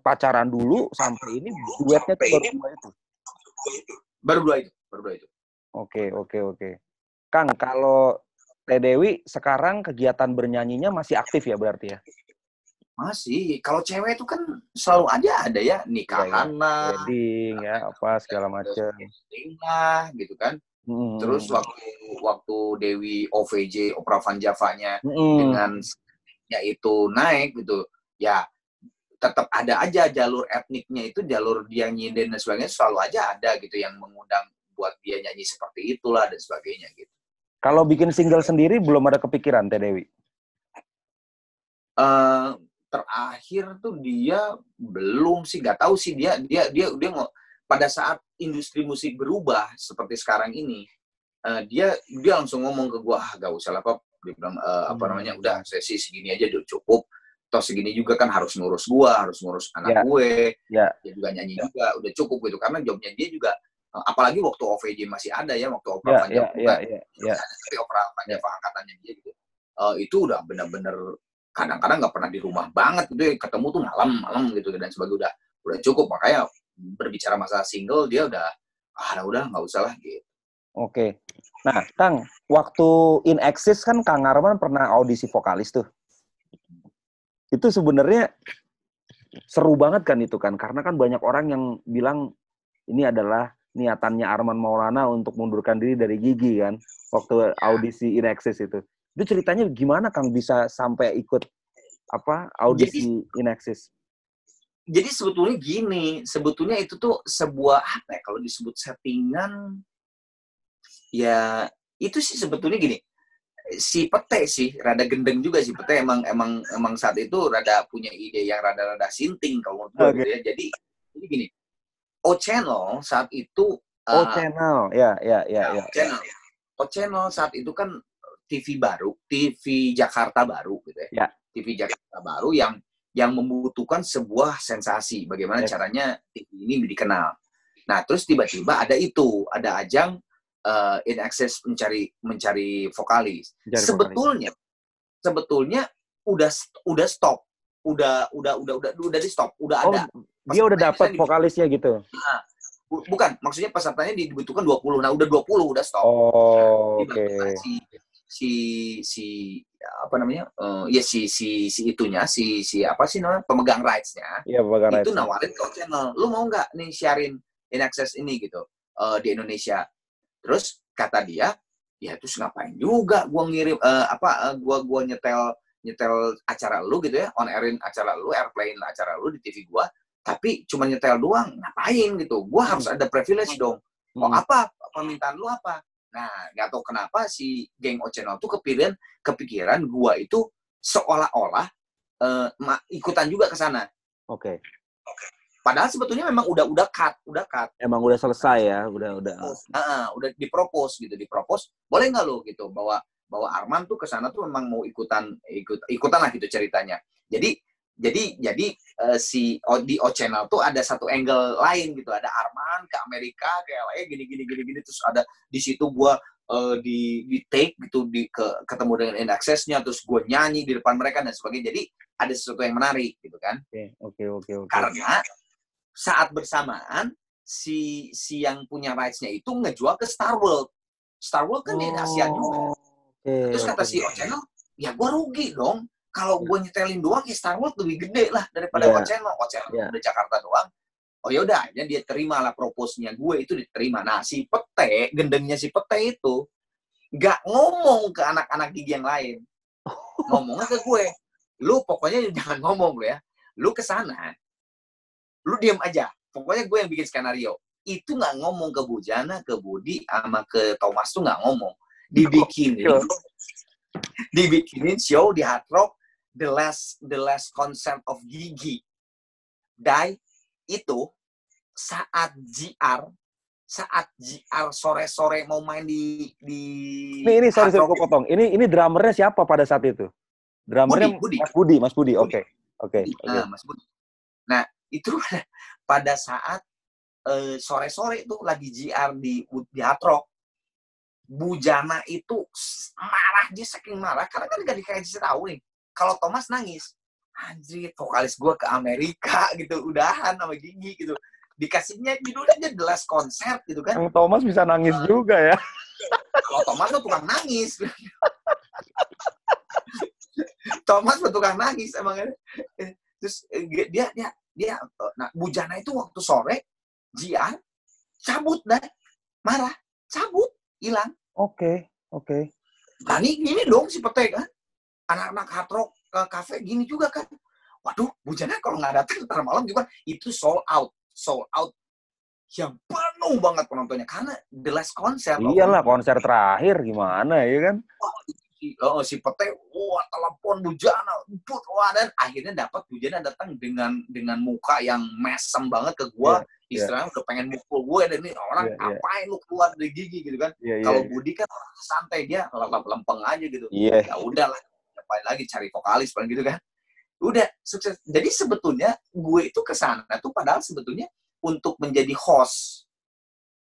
pacaran dulu sampai ini duetnya itu baru dua itu. Baru dua itu, baru dua itu. Oke, oke, oke. Kang, kalau Teh Dewi sekarang kegiatan bernyanyinya masih aktif ya berarti ya? Masih. Kalau cewek itu kan selalu aja ada ya nikahan ya, lah, wedding ya apa segala macam. lah gitu kan. Hmm. Terus waktu waktu Dewi OVJ Opera Van Java-nya hmm. dengan ya itu naik gitu. Ya tetap ada aja jalur etniknya itu jalur dia nyinden dan sebagainya selalu aja ada gitu yang mengundang buat dia nyanyi seperti itulah dan sebagainya gitu. Kalau bikin single sendiri belum ada kepikiran Teh Dewi? Uh, terakhir tuh dia belum sih nggak tahu sih dia dia dia dia mau pada saat industri musik berubah seperti sekarang ini uh, dia dia langsung ngomong ke gua ah, gak usah lah kok dia bilang uh, apa hmm. namanya udah sesi segini aja udah cukup toh segini juga kan harus ngurus gua harus ngurus anak yeah. gue yeah. dia juga nyanyi yeah. juga udah cukup gitu karena jobnya dia juga uh, apalagi waktu OVJ masih ada ya waktu opera yeah, yeah, yeah, yeah, yeah. opera panjang yeah. (laughs) angkatannya dia gitu uh, itu udah benar-benar kadang-kadang nggak pernah di rumah banget gitu ya ketemu tuh malam-malam gitu dan sebagainya udah udah cukup makanya berbicara masalah single dia udah ah udah nggak usah lah gitu. Oke. Nah, Kang, waktu In Exist kan Kang Arman pernah audisi vokalis tuh. Itu sebenarnya seru banget kan itu kan karena kan banyak orang yang bilang ini adalah niatannya Arman Maulana untuk mundurkan diri dari Gigi kan waktu audisi In Exist itu. Itu ceritanya gimana Kang bisa sampai ikut apa audisi jadi, Inexis? Jadi sebetulnya gini, sebetulnya itu tuh sebuah apa ya kalau disebut settingan ya itu sih sebetulnya gini si pete sih rada gendeng juga sih pete emang emang emang saat itu rada punya ide yang rada-rada sinting kalau menurut okay. gitu ya jadi jadi gini O Channel saat itu O uh, Channel ya ya ya ya, ya. Channel O Channel saat itu kan TV baru, TV Jakarta baru gitu ya. ya. TV Jakarta baru yang yang membutuhkan sebuah sensasi bagaimana ya. caranya TV ini dikenal. Nah, terus tiba-tiba ada itu, ada ajang uh, in access mencari mencari vokalis. Mencari sebetulnya vokalis. sebetulnya udah udah stop. Udah udah udah udah udah di stop, udah oh, ada. Dia udah dapat vokalisnya gitu. Nah, bukan, maksudnya pesertanya dibutuhkan 20. Nah, udah 20 udah stop. Oh, oke. Okay si si apa namanya uh, ya si si si itunya si si apa sih namanya pemegang rights-nya ya, pemegang itu rights nawarin ke channel lu mau nggak nih sharing in access ini? gitu uh, di Indonesia. Terus kata dia ya terus ngapain juga gua ngirim uh, apa uh, gua gua nyetel nyetel acara lu gitu ya on airin acara lu airplane acara lu di TV gua tapi cuma nyetel doang ngapain gitu? Gua harus hmm. ada privilege dong. Oh hmm. apa? Permintaan lu apa Nah, nggak tahu kenapa si geng Oceno tuh kepikiran kepikiran gua itu seolah-olah uh, ikutan juga ke sana. Oke. Okay. Okay. Padahal sebetulnya memang udah udah cut, udah cut. Emang udah selesai ya, udah udah. Nah, udah dipropos gitu, dipropos. Boleh nggak lo gitu bahwa bahwa Arman tuh ke sana tuh memang mau ikutan ikut ikutan lah gitu ceritanya. Jadi jadi jadi uh, si di O Channel tuh ada satu angle lain gitu. Ada Arman ke Amerika kayak LA gini gini gini gini. Terus ada di situ gua uh, di di take gitu di ke, ketemu dengan in accessnya. Terus gue nyanyi di depan mereka dan sebagainya. Jadi ada sesuatu yang menarik gitu kan. Oke okay, oke okay, oke. Okay, karena saat bersamaan si si yang punya rights-nya itu ngejual ke Star World. Star World kan oh, di Asia juga. okay, terus kata okay. si O Channel ya gua rugi dong kalau gue nyetelin doang ya Star lebih gede lah daripada yeah. Channel. Channel yeah. udah Jakarta doang. Oh ya udah, dia terima lah proposnya gue itu diterima. Nah si pete, gendengnya si pete itu nggak ngomong ke anak-anak gigi yang lain. (laughs) Ngomongnya ke gue. Lu pokoknya jangan ngomong lu ya. Lu ke sana, lu diam aja. Pokoknya gue yang bikin skenario. Itu nggak ngomong ke Bujana, ke Budi, sama ke Thomas tuh nggak ngomong. Dibikinin, dibikinin show di Hard Rock the last the last concert of Gigi. Dai itu saat GR saat GR sore-sore mau main di di ini ini sorry sorry aku potong. Ini ini drummernya siapa pada saat itu? Drummernya Budi, Budi. Mas Budi Mas Budi. Oke oke nah, Mas Budi. Nah itu (laughs) pada saat uh, sore-sore itu lagi GR di di Hard Rock Bujana itu marah dia saking marah karena kan gak dikasih tahu nih kalau Thomas nangis anjir vokalis gue ke Amerika (laughs) gitu udahan sama Gigi gitu. Dikasihnya judulnya aja The Last Concert gitu kan. Yang Thomas bisa nangis uh, juga ya. Kalau Thomas tuh tukang nangis. (laughs) Thomas tuh tukang nangis emang terus eh, dia dia dia nah Bujana itu waktu sore Jian cabut dah. Marah cabut hilang. Oke okay, oke. Okay. nah ini gini dong si Pete kan anak-anak hard rock ke cafe gini juga kan. Waduh, bujana kalau nggak datang ntar malam juga itu sold out, sold out yang penuh banget penontonnya karena the last konser. Iyalah konser terakhir gimana ya kan? si, oh, si pete wah telepon bujana put wah dan akhirnya dapat bujana datang dengan dengan muka yang mesem banget ke gua Iya, istilahnya udah pengen mukul gue dan ini orang Iya, iya. ngapain lu keluar dari gigi gitu kan Iya, iya. kalau Budi kan santai dia lempeng aja gitu Iya. ya udahlah ngapain lagi cari vokalis paling gitu kan. Udah sukses. Jadi sebetulnya gue itu ke sana tuh padahal sebetulnya untuk menjadi host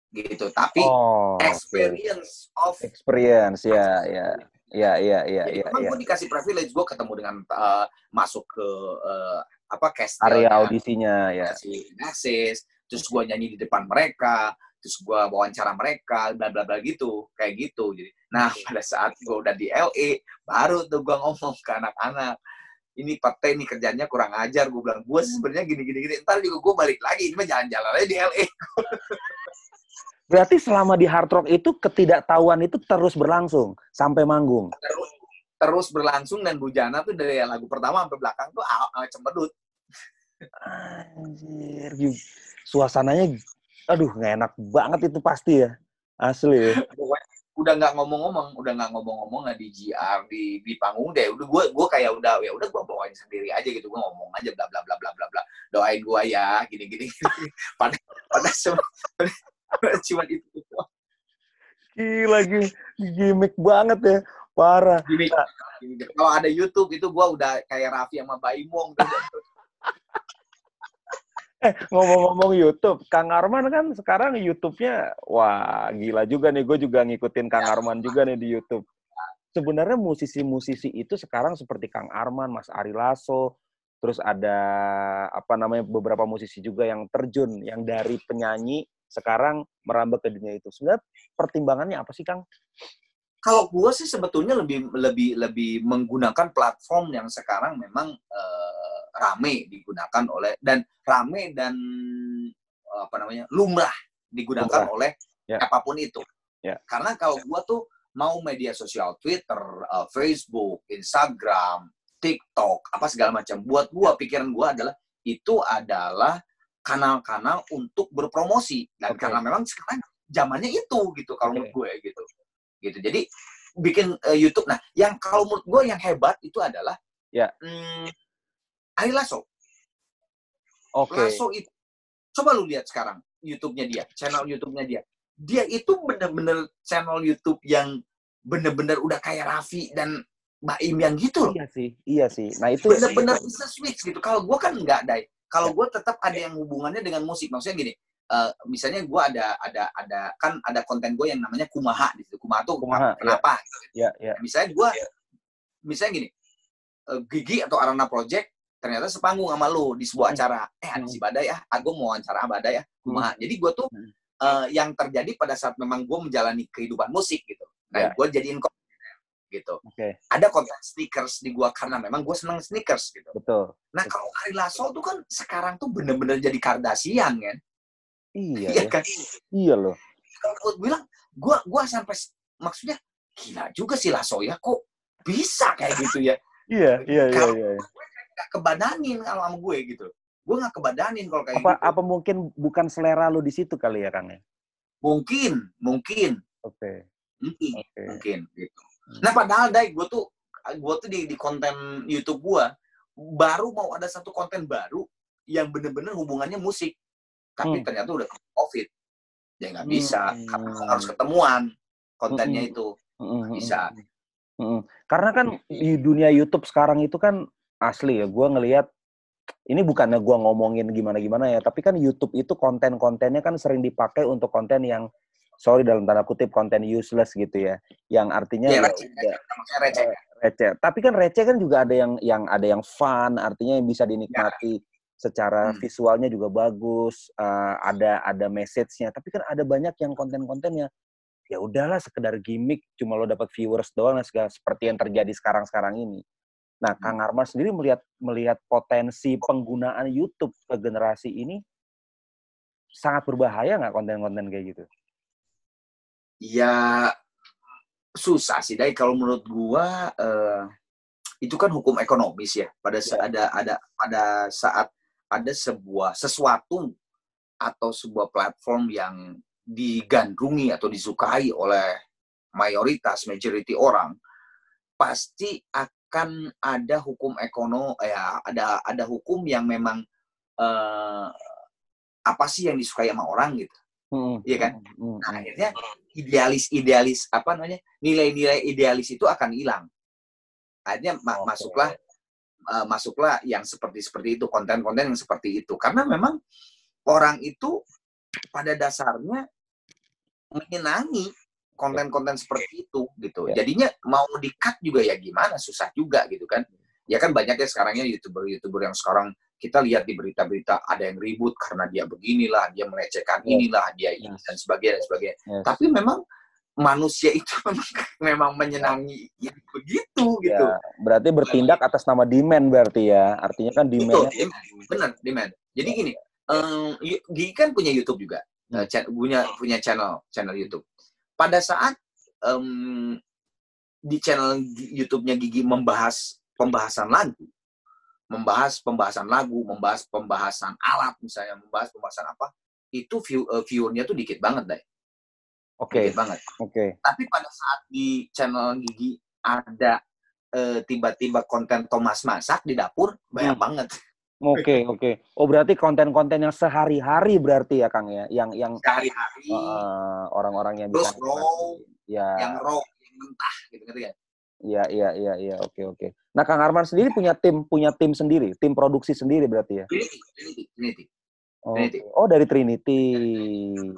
gitu. Tapi Oh, experience of experience ya ya ya ya ya Jadi ya, memang ya. gue dikasih privilege gue ketemu dengan uh, masuk ke uh, apa castle area audisinya ya. Kasih terus gue nyanyi di depan mereka, terus gue wawancara mereka, bla bla bla gitu, kayak gitu. Jadi, nah pada saat gue udah di LA, baru tuh gue ngomong ke anak-anak, ini Pete ini kerjanya kurang ajar, gue bilang, gue sebenarnya gini gini gini, ntar juga gue balik lagi, ini mah jalan-jalan aja di LA. (laughs) berarti selama di hard rock itu ketidaktahuan itu terus berlangsung sampai manggung Terus terus berlangsung dan Bujana tuh dari lagu pertama sampai belakang tuh cembedut. Anjir, suasananya, aduh nggak enak banget itu pasti ya, asli ya. Udah nggak ngomong-ngomong, udah nggak ngomong-ngomong nggak di GR di di panggung deh. Udah gue gue kayak udah ya udah gue bawain sendiri aja gitu. Gue ngomong aja bla bla bla bla bla bla. Doain gue ya gini gini. (laughs) pada pada cuma cuma itu. Gila, gi- gimmick banget ya, parah. Gini, gini. Kalau ada YouTube itu gue udah kayak Raffi sama Baimong. Tuh. Eh, ngomong-ngomong YouTube, Kang Arman kan sekarang YouTube-nya, wah gila juga nih, gue juga ngikutin Kang Arman juga nih di YouTube. Sebenarnya musisi-musisi itu sekarang seperti Kang Arman, Mas Ari Lasso, terus ada apa namanya beberapa musisi juga yang terjun, yang dari penyanyi sekarang merambah ke dunia itu. Sebenarnya pertimbangannya apa sih Kang? Kalau gue sih sebetulnya lebih lebih lebih menggunakan platform yang sekarang memang eh, rame digunakan oleh dan rame dan eh, apa namanya lumrah digunakan Lumrah. oleh Ya. apa pun itu. Ya. Karena kalau gue tuh mau media sosial Twitter, eh, Facebook, Instagram, TikTok, apa segala macam. Buat gue pikiran gue adalah itu adalah kanal-kanal untuk berpromosi dan Oke. karena memang sekarang zamannya itu gitu kalau Oke. menurut gue gitu gitu jadi bikin eh, YouTube nah yang kalau menurut gue yang hebat itu adalah Ya. hmm, Ari Lasso Oke. Lasso itu coba lu lihat sekarang YouTube-nya dia channel YouTube-nya dia dia itu bener-bener channel YouTube yang bener-bener udah kayak Raffi dan Mbak Im yang gitu loh Iya sih, iya sih. Nah itu bener-bener bisa switch gitu. Kalau gue kan nggak, Dai. Kalau gue tetap ada yang hubungannya dengan musik. Maksudnya gini, eh, misalnya gue ada ada ada kan ada konten gue yang namanya kumaha di situ. Kumaha tuh Kumaha, kenapa? ya ya. Misalnya gue, misalnya gini, eh, Gigi atau Arana Project ternyata sepanggung sama lu di sebuah Hmm. acara. Eh ada si Badai ya, aku mau wawancara Badai ya. Kumaha. Jadi gue tuh Hmm. eh, yang terjadi pada saat memang gue menjalani kehidupan musik gitu. Nah, Ya. gue jadiin gitu. Oke, Ada konten sneakers di gua karena memang gue seneng sneakers gitu. betul. Nah kalau Ari Lasso tuh kan sekarang tuh bener-bener jadi Kardashian kan? Iya (laughs) Iya ya. kan? Iya loh. Kalau gue bilang, gua gua sampai maksudnya gila juga sih Lasso ya kok bisa kayak gitu ya? Iya, iya, iya, Kalau iya. Nggak kebadanin kalau sama gue gitu. Gue nggak kebadanin kalau kayak Apa gitu. apa mungkin bukan selera lu di situ kali ya, Kang ya? Mungkin, mungkin, Oke, mungkin, oke. mungkin gitu. Nah padahal Dai, gue tuh gue tuh di, di konten YouTube gue baru mau ada satu konten baru yang bener-bener hubungannya musik. Tapi Hmm. ternyata udah COVID. Ya nggak bisa. Hmm. Karena harus ketemuan kontennya Hmm. itu. Mm-mm, Bisa. mm-mm. Mm-mm. Karena kan di dunia YouTube sekarang itu kan asli ya, gue ngelihat ini bukannya gue ngomongin gimana-gimana ya, tapi kan YouTube itu konten-kontennya kan sering dipakai untuk konten yang sorry dalam tanda kutip konten useless gitu ya, yang artinya Ya, ya receh. udah Maksudnya receh. receh. Tapi kan receh kan juga ada yang yang ada yang fun, artinya yang bisa dinikmati secara Hmm. visualnya juga bagus, eh, ada ada message-nya. Tapi kan ada banyak yang konten-kontennya ya udahlah sekedar gimmick, cuma lo dapat viewers doang, nah, segala seperti yang terjadi sekarang-sekarang ini. Nah, Hmm. Kang Arman sendiri melihat melihat potensi penggunaan YouTube ke generasi ini sangat berbahaya nggak konten-konten kayak gitu? Ya susah sih, Dai. Kalau menurut gua eh, itu kan hukum ekonomis ya. Pada saat ada ada pada saat ada sebuah sesuatu atau sebuah platform yang digandrungi atau disukai oleh mayoritas majority orang pasti akan ada hukum ekonomi ya ada ada hukum yang memang uh, apa sih yang disukai sama orang gitu hmm. iya kan hmm. nah, akhirnya idealis idealis apa namanya nilai-nilai idealis itu akan hilang akhirnya ma okay. masuklah uh, masuklah yang seperti seperti itu konten-konten yang seperti itu karena memang orang itu pada dasarnya menyenangi konten-konten seperti itu gitu. Ya. Jadinya mau di-cut juga ya gimana susah juga gitu kan. Ya kan banyak ya sekarangnya YouTuber-YouTuber yang sekarang kita lihat di berita-berita ada yang ribut karena dia beginilah, dia melecehkan ya. inilah, dia ini dan sebagainya dan sebagainya. Yes. Tapi memang manusia itu (laughs) memang, menyenangi ya, begitu gitu. Ya, berarti bertindak atas nama demand berarti ya. Artinya kan demand. Benar, demand. Jadi gini, um, Gigi kan punya YouTube juga. Uh, punya punya channel channel YouTube pada saat um, di channel YouTube-nya Gigi membahas pembahasan lagu, membahas pembahasan lagu, membahas pembahasan alat misalnya, membahas pembahasan apa, itu view uh, viewernya tuh dikit banget deh. Oke. Okay. Dikit banget. Oke. Okay. Tapi pada saat di channel Gigi ada uh, tiba-tiba konten Thomas masak di dapur, banyak hmm. banget. Oke, okay, oke. Okay. Oh, berarti konten-konten yang sehari-hari berarti ya, Kang ya? Yang yang sehari-hari. Uh, orang-orang yang bisa raw, ya. yang raw, yang mentah gitu gitu ya. Iya, iya, iya, iya. Oke, okay, oke. Okay. Nah, Kang Arman sendiri punya tim punya tim sendiri, tim produksi sendiri berarti ya? Trinity, Trinity, Trinity. Oh, Trinity. oh dari Trinity.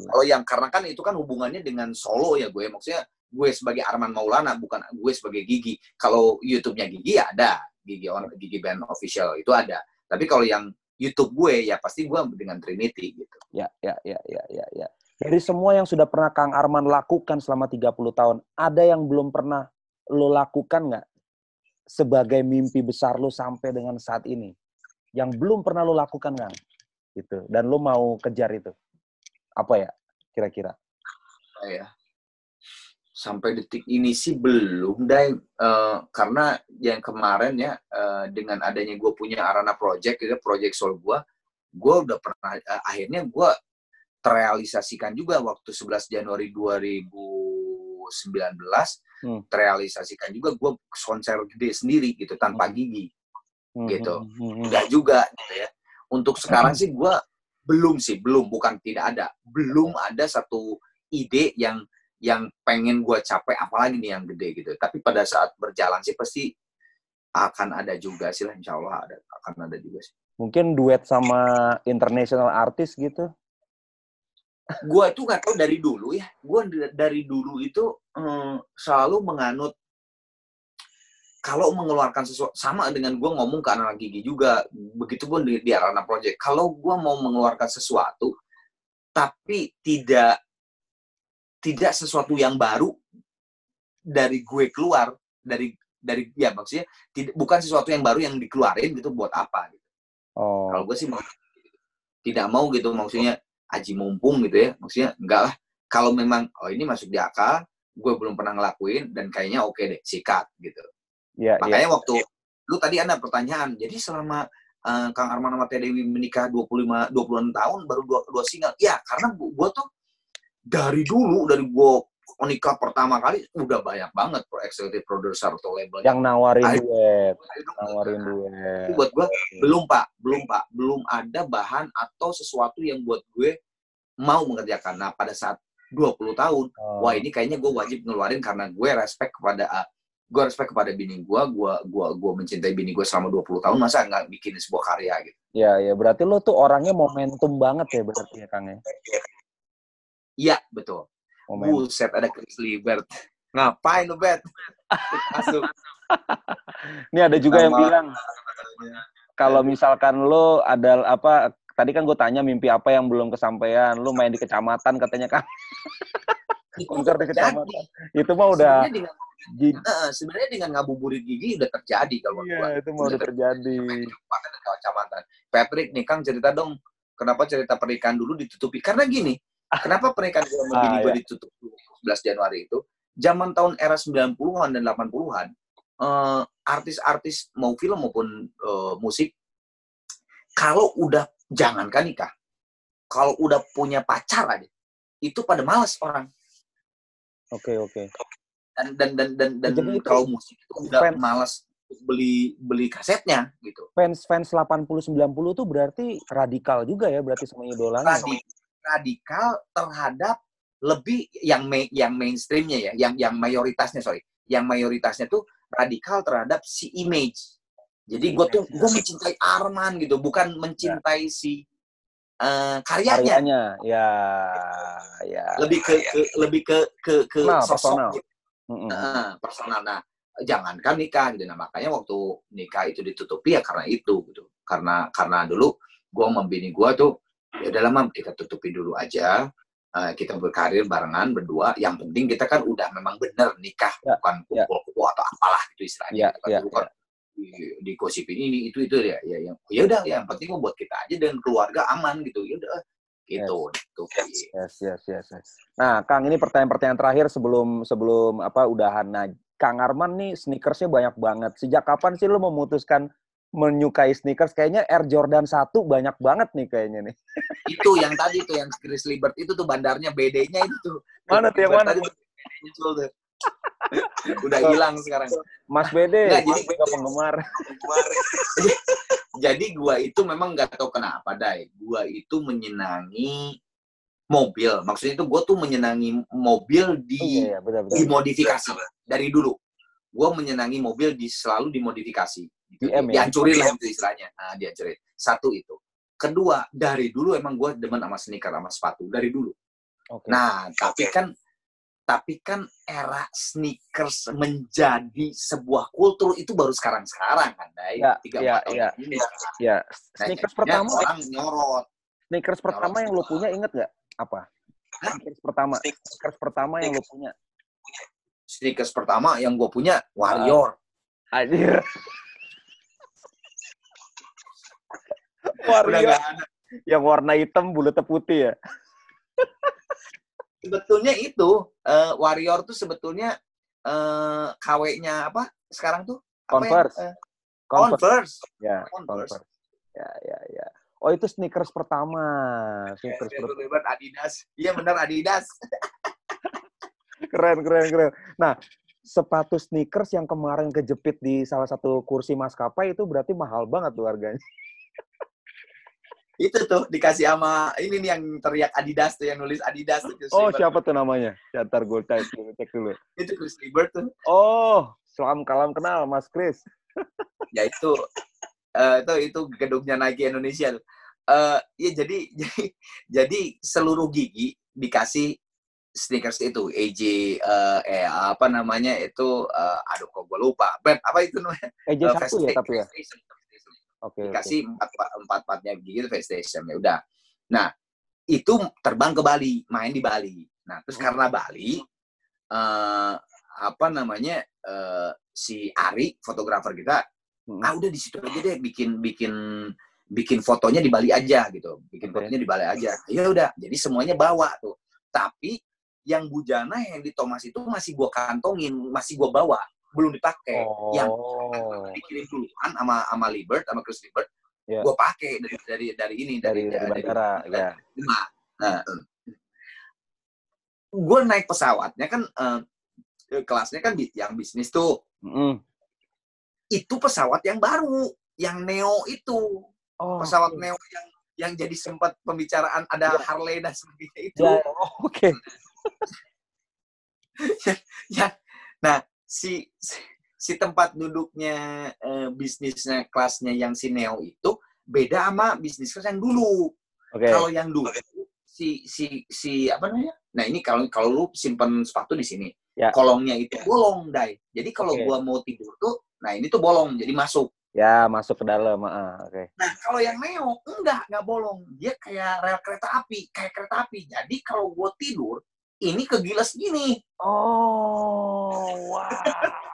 Kalau yang karena kan itu kan hubungannya dengan solo ya gue, maksudnya gue sebagai Arman Maulana bukan gue sebagai Gigi. Kalau YouTube-nya Gigi ya ada, Gigi on Gigi Band Official itu ada tapi kalau yang YouTube gue ya pasti gue dengan Trinity gitu. Ya, ya, ya, ya, ya, ya. Dari semua yang sudah pernah Kang Arman lakukan selama 30 tahun, ada yang belum pernah lo lakukan nggak sebagai mimpi besar lo sampai dengan saat ini? Yang belum pernah lo lakukan Kang? Gitu. Dan lo mau kejar itu. Apa ya kira-kira? Ya sampai detik ini sih belum deh uh, karena yang kemarin ya uh, dengan adanya gue punya Arana Project gitu Project Soul gue gue udah pernah uh, akhirnya gue terrealisasikan juga waktu 11 Januari 2019 hmm. terrealisasikan juga gue konser gede sendiri gitu tanpa hmm. gigi hmm. gitu enggak hmm, hmm. juga gitu ya untuk sekarang sih gue belum sih belum bukan tidak ada belum ada satu ide yang yang pengen gue capek apalagi nih yang gede gitu. Tapi pada saat berjalan sih pasti akan ada juga sih lah insya Allah ada akan ada juga sih. Mungkin duet sama international artist gitu? Gue itu nggak tahu dari dulu ya. Gue dari dulu itu hmm, selalu menganut kalau mengeluarkan sesuatu sama dengan gue ngomong ke anak gigi juga begitu gue di, di Arana Project. Kalau gue mau mengeluarkan sesuatu tapi tidak tidak sesuatu yang baru dari gue keluar dari dari ya maksudnya tidak bukan sesuatu yang baru yang dikeluarin gitu buat apa gitu. Oh. Kalau gue sih mau tidak mau gitu maksudnya aji mumpung gitu ya maksudnya enggak lah kalau memang oh ini masuk di akal gue belum pernah ngelakuin dan kayaknya oke okay deh sikat gitu. Ya, Makanya ya. waktu lu tadi ada pertanyaan jadi selama uh, Kang Arman sama Teh Dewi menikah 25 26 tahun baru dua dua single. Ya karena gue tuh dari dulu dari gue nikah pertama kali udah banyak banget pro executive producer atau label yang nawarin Ayo, duet. Nawarin duet. Buat gue belum pak. Belum pak. Belum ada bahan atau sesuatu yang buat gue mau mengerjakan. Nah pada saat 20 tahun oh. wah ini kayaknya gue wajib ngeluarin karena gue respect kepada uh, gue respect kepada bini gue gue gue gue mencintai bini gue selama 20 tahun masa nggak bikin sebuah karya gitu? Ya ya berarti lo tuh orangnya momentum banget ya berarti ya kang ya Iya, betul. Moment. Buset, ada Chris Libert. Ngapain lu, Bet? Masuk. (laughs) Ini ada juga Nama, yang bilang, kalau misalkan lo ada apa, tadi kan gue tanya mimpi apa yang belum kesampaian, lo main di kecamatan katanya kan. konser di kecamatan. Itu mah udah uh, sebenarnya dengan ngabuburit gigi udah terjadi kalau Iya, itu mah udah, terjadi. Kecamatan. Patrick nih Kang cerita dong, kenapa cerita pernikahan dulu ditutupi? Karena gini, Kenapa pernikahan gue sama bini ah, gue iya. ditutup 11 Januari itu? Zaman tahun era 90-an dan 80-an, uh, artis-artis mau film maupun uh, musik, kalau udah jangankan nikah, kalau udah punya pacar aja, itu pada males orang. Oke, okay, oke. Okay. dan dan dan dan, dan Jadi itu kalau musik itu udah fans- malas beli beli kasetnya gitu. Fans fans 80 90 tuh berarti radikal juga ya berarti sama idolanya. Radi- radikal terhadap lebih yang main, yang mainstreamnya ya, yang yang mayoritasnya sorry, yang mayoritasnya tuh radikal terhadap si image. Jadi gue tuh gue mencintai Arman gitu, bukan mencintai si eh, karyanya. Karyanya ya ya. Lebih ke, ke- lebih ke ke ke Personal, sosok personal. gitu. Nah, personal. Nah, jangankan nikah gitu. Nah, makanya waktu nikah itu ditutupi ya karena itu gitu. Karena karena dulu gua sama bini gua tuh ya udah lama kita tutupi dulu aja. Eh, kita berkarir barengan berdua. Yang penting kita kan udah memang bener nikah, Ya, bukan ya. kumpul-kumpul atau apalah gitu istilahnya. Ya, kan. ya, Dulu kan di, digosipin ini itu itu ya ya yang ya udah yang penting buat kita aja dan keluarga aman gitu ya udah gitu gitu Yes, yes, yes, yes. Nah, Kang, ini pertanyaan-pertanyaan terakhir sebelum sebelum apa udahan. Nah, Kang Arman nih sneakersnya banyak banget. Sejak kapan sih lu memutuskan menyukai sneakers? Kayaknya Air Jordan 1 banyak banget nih kayaknya nih. itu yang tadi tuh yang Chris Libert itu tuh bandarnya BD-nya itu tuh. Mana tuh yang mana Tadi muncul tuh. (laughs) Udah hilang sekarang. Mas Bede, Nggak, jadi nggak penggemar. (laughs) Jadi gua itu memang nggak tahu kenapa, Dai. Gua itu menyenangi mobil. Maksudnya itu gua tuh menyenangi mobil Oh, di iya, iya, benar, benar. dimodifikasi dari dulu. Gua menyenangi mobil di selalu dimodifikasi. Gitu. BM ya? Dihancurin lah itu istilahnya. Nah, dihancurin. Satu itu. Kedua, dari dulu emang gua demen sama sneaker sama sepatu dari dulu. Oke. Nah, tapi kan tapi kan era sneakers menjadi sebuah kultur itu baru sekarang-sekarang kan, Dai. Ya, Tiga ya, tahun ya. ini. ya, Nah, sneakers jadinya pertama, orang nyorot. sneakers pertama yang lu punya inget nggak? Apa? Sneakers pertama, sneakers pertama yang lu punya. Sneakers pertama yang gue punya Warrior. Anjir. Udah nggak ada. yang warna hitam bulatnya putih ya. Sebetulnya itu eh, Warrior tuh sebetulnya eh, KW-nya apa sekarang tuh? Apa ya? Converse. Eh, Converse. Converse. Ya, Converse. Converse. Ya, ya, ya. Oh, itu sneakers pertama. Sneakers Ya, pertama. Adidas. Iya benar Adidas. (laughs) Keren, keren, keren. Nah, sepatu sneakers yang kemarin kejepit di salah satu kursi maskapai itu berarti mahal banget tuh harganya. Itu tuh dikasih sama ini nih yang teriak Adidas tuh yang nulis Adidas tuh. Chris Oh, siapa tuh namanya? Ya, ntar gue cek dulu, cek dulu. Itu Chris Libert tuh. Oh, salam kalam kenal Mas Chris. (laughs) ya itu eh, itu itu gedungnya Nike Indonesia tuh. Eh, ya jadi (laughs) jadi jadi seluruh gigi dikasih sneakers itu AJ eh, eh apa namanya itu eh, aduh kok gue lupa brand apa itu namanya EJ Eh, satu ya tapi ya. Oke. dikasih empat empat empatnya gigi itu Fast Station ya udah nah itu terbang ke Bali main di Bali nah terus Hmm. karena Bali eh apa namanya eh, si Ari fotografer kita Hmm. ah udah di situ aja deh bikin bikin bikin fotonya di Bali aja gitu bikin Oke. fotonya di Bali aja ya udah jadi semuanya bawa tuh tapi yang bujana yang di Thomas itu masih gua kantongin masih gua bawa belum dipakai yang Oh. dikirim duluan sama sama Libert sama Chris Libert Iya. gua pakai dari dari dari ini Dari dari bandara, ya. Nah, nah, gue naik pesawatnya kan eh, kelasnya kan yang bisnis tuh Mm-mm. itu pesawat yang baru yang Neo itu Oh, pesawat oke. Neo yang yang jadi sempat pembicaraan ada Harley dan sebagainya itu Ya, oh, oke. (laughs) ya nah si si, tempat duduknya eh, bisnisnya kelasnya yang si Neo itu beda sama bisnis kelas yang dulu Oke. kalau yang dulu si si si apa namanya nah ini kalau kalau lu simpen sepatu di sini Ya. kolongnya itu bolong dai jadi kalau Oke. gua mau tidur tuh nah ini tuh bolong jadi masuk Ya, masuk ke dalam. ah, Oke. Nah, kalau yang Neo, enggak, enggak bolong. Dia kayak rel kereta api, kayak kereta api. Jadi kalau gue tidur, ini kegiles gini. Oh, wah.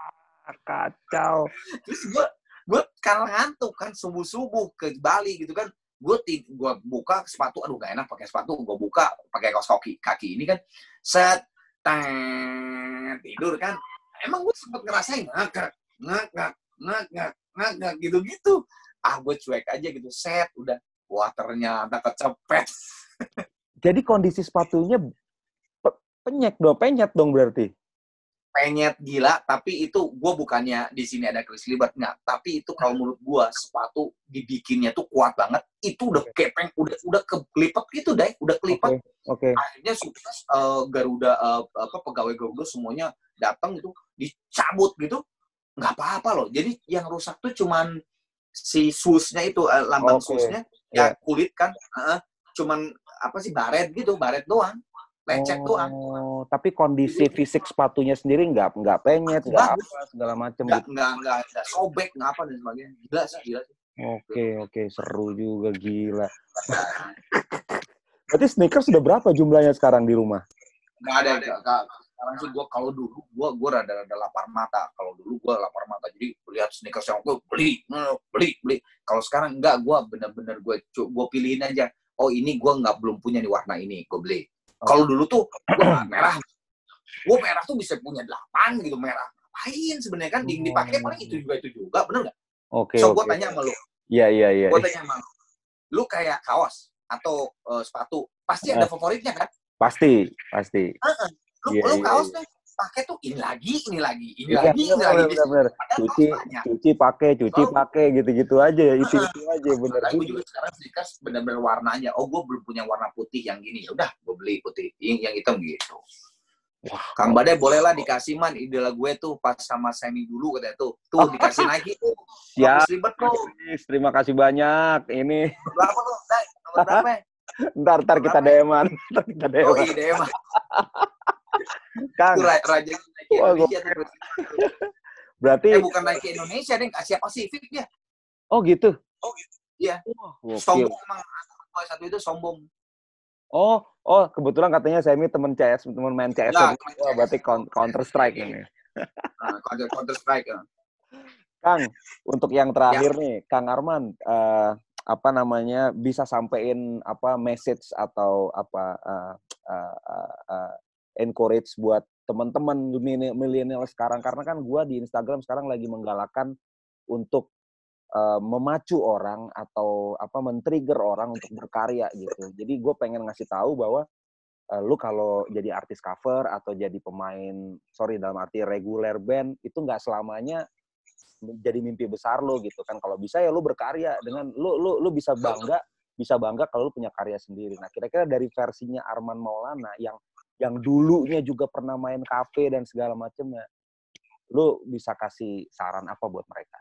Kacau. Terus gue gue karena ngantuk kan subuh-subuh ke Bali gitu kan. Gue gue buka sepatu, aduh gak enak pakai sepatu. Gue buka pakai kaos kaki, kaki ini kan. Set, tet, tidur kan. Emang gue sempet ngerasain ngakak, ngakak, ngakak, ngakak gitu-gitu. Ah, gue cuek aja gitu. Set, udah. Wah, ternyata kecepet. (laughs) Jadi kondisi sepatunya pe- penyek dong, penyet dong berarti. Penyet gila tapi itu gue bukannya di sini ada Chris Libert nggak tapi itu kalau menurut gue sepatu dibikinnya tuh kuat banget itu udah kepeng udah udah kelipet gitu deh udah kelipet Oke. Okay. akhirnya sukses uh, Garuda uh, apa pegawai Garuda semuanya datang gitu dicabut gitu nggak apa-apa loh jadi yang rusak tuh cuman si susnya itu uh, lambang okay. susnya ya yeah. kulit kan uh, cuman apa sih baret gitu baret doang lecet oh, doang. Tapi kondisi fisik sepatunya sendiri nggak nggak penyet, nggak apa segala macam. Nggak nggak nggak sobek, nggak apa dan sebagainya. Gila sih, gila sih. Oke oke seru juga gila. (laughs) Berarti sneakers sudah berapa jumlahnya sekarang di rumah? Nggak ada, nggak. Sekarang sih gue kalau dulu gue gue rada-rada lapar mata. Kalau dulu gue lapar mata, jadi lihat sneakers yang gue beli, beli, beli. Kalau sekarang enggak, gue bener-bener gue gue pilihin aja. Oh ini gue nggak belum punya nih warna ini, gue beli kalau dulu tuh gua merah, gue merah tuh bisa punya delapan gitu merah. Ngapain sebenarnya kan oh. dipakai paling itu juga itu juga, bener nggak? Oke. Okay, so okay. gue tanya sama lu. Iya iya iya. Gue tanya sama lu. Lu kayak kaos atau uh, sepatu pasti ada favoritnya kan? Pasti pasti. Uh -uh. Lu, yeah, lu iya, kaos yeah, pakai tuh ini lagi, ini lagi, ini iya, lagi, ini lagi. Bener, bener. Cuci, cuci pakai, cuci oh. pakai, gitu-gitu aja, itu itu aja, bener. Aku juga sekarang sneakers bener-bener warnanya. Oh, gue belum punya warna putih yang gini. Ya udah, gue beli putih, yang hitam gitu. Wah, Kang Badai bolehlah dikasih man idola gue tuh pas sama Semi dulu katanya tuh. Tuh oh. dikasih lagi tuh. Ya. Ribet tuh. Terima kasih banyak. Ini. Berapa tuh? berapa? (laughs) Ntar, ntar kita DM-an. (laughs) Ntar kita DM-an. Oh iya, DM-an. (laughs) Kang. Raja naik ke Indonesia. Tuh. Berarti eh, bukan naik ke Indonesia deh, Asia Pasifik dia. Oh gitu. Oh gitu. Iya. Oh, sombong emang satu itu sombong. Oh, oh kebetulan katanya saya ini teman CS, (laughs) teman main CS. Ya, oh, berarti Counter Strike ini. Nah, Counter Counter Strike. Ya. Kang, untuk yang terakhir ya. nih, Kang Arman, uh, apa namanya bisa sampein apa message atau apa uh, uh, uh, uh, encourage buat teman-teman milenial sekarang karena kan gue di Instagram sekarang lagi menggalakkan untuk uh, memacu orang atau apa men-trigger orang untuk berkarya gitu. Jadi gue pengen ngasih tahu bahwa uh, lu kalau jadi artis cover atau jadi pemain sorry dalam arti reguler band itu nggak selamanya jadi mimpi besar lo gitu kan. Kalau bisa ya lu berkarya dengan lu lu lu bisa bangga bisa bangga kalau lu punya karya sendiri. Nah, kira-kira dari versinya Arman Maulana yang yang dulunya juga pernah main kafe dan segala macamnya, lu bisa kasih saran apa buat mereka?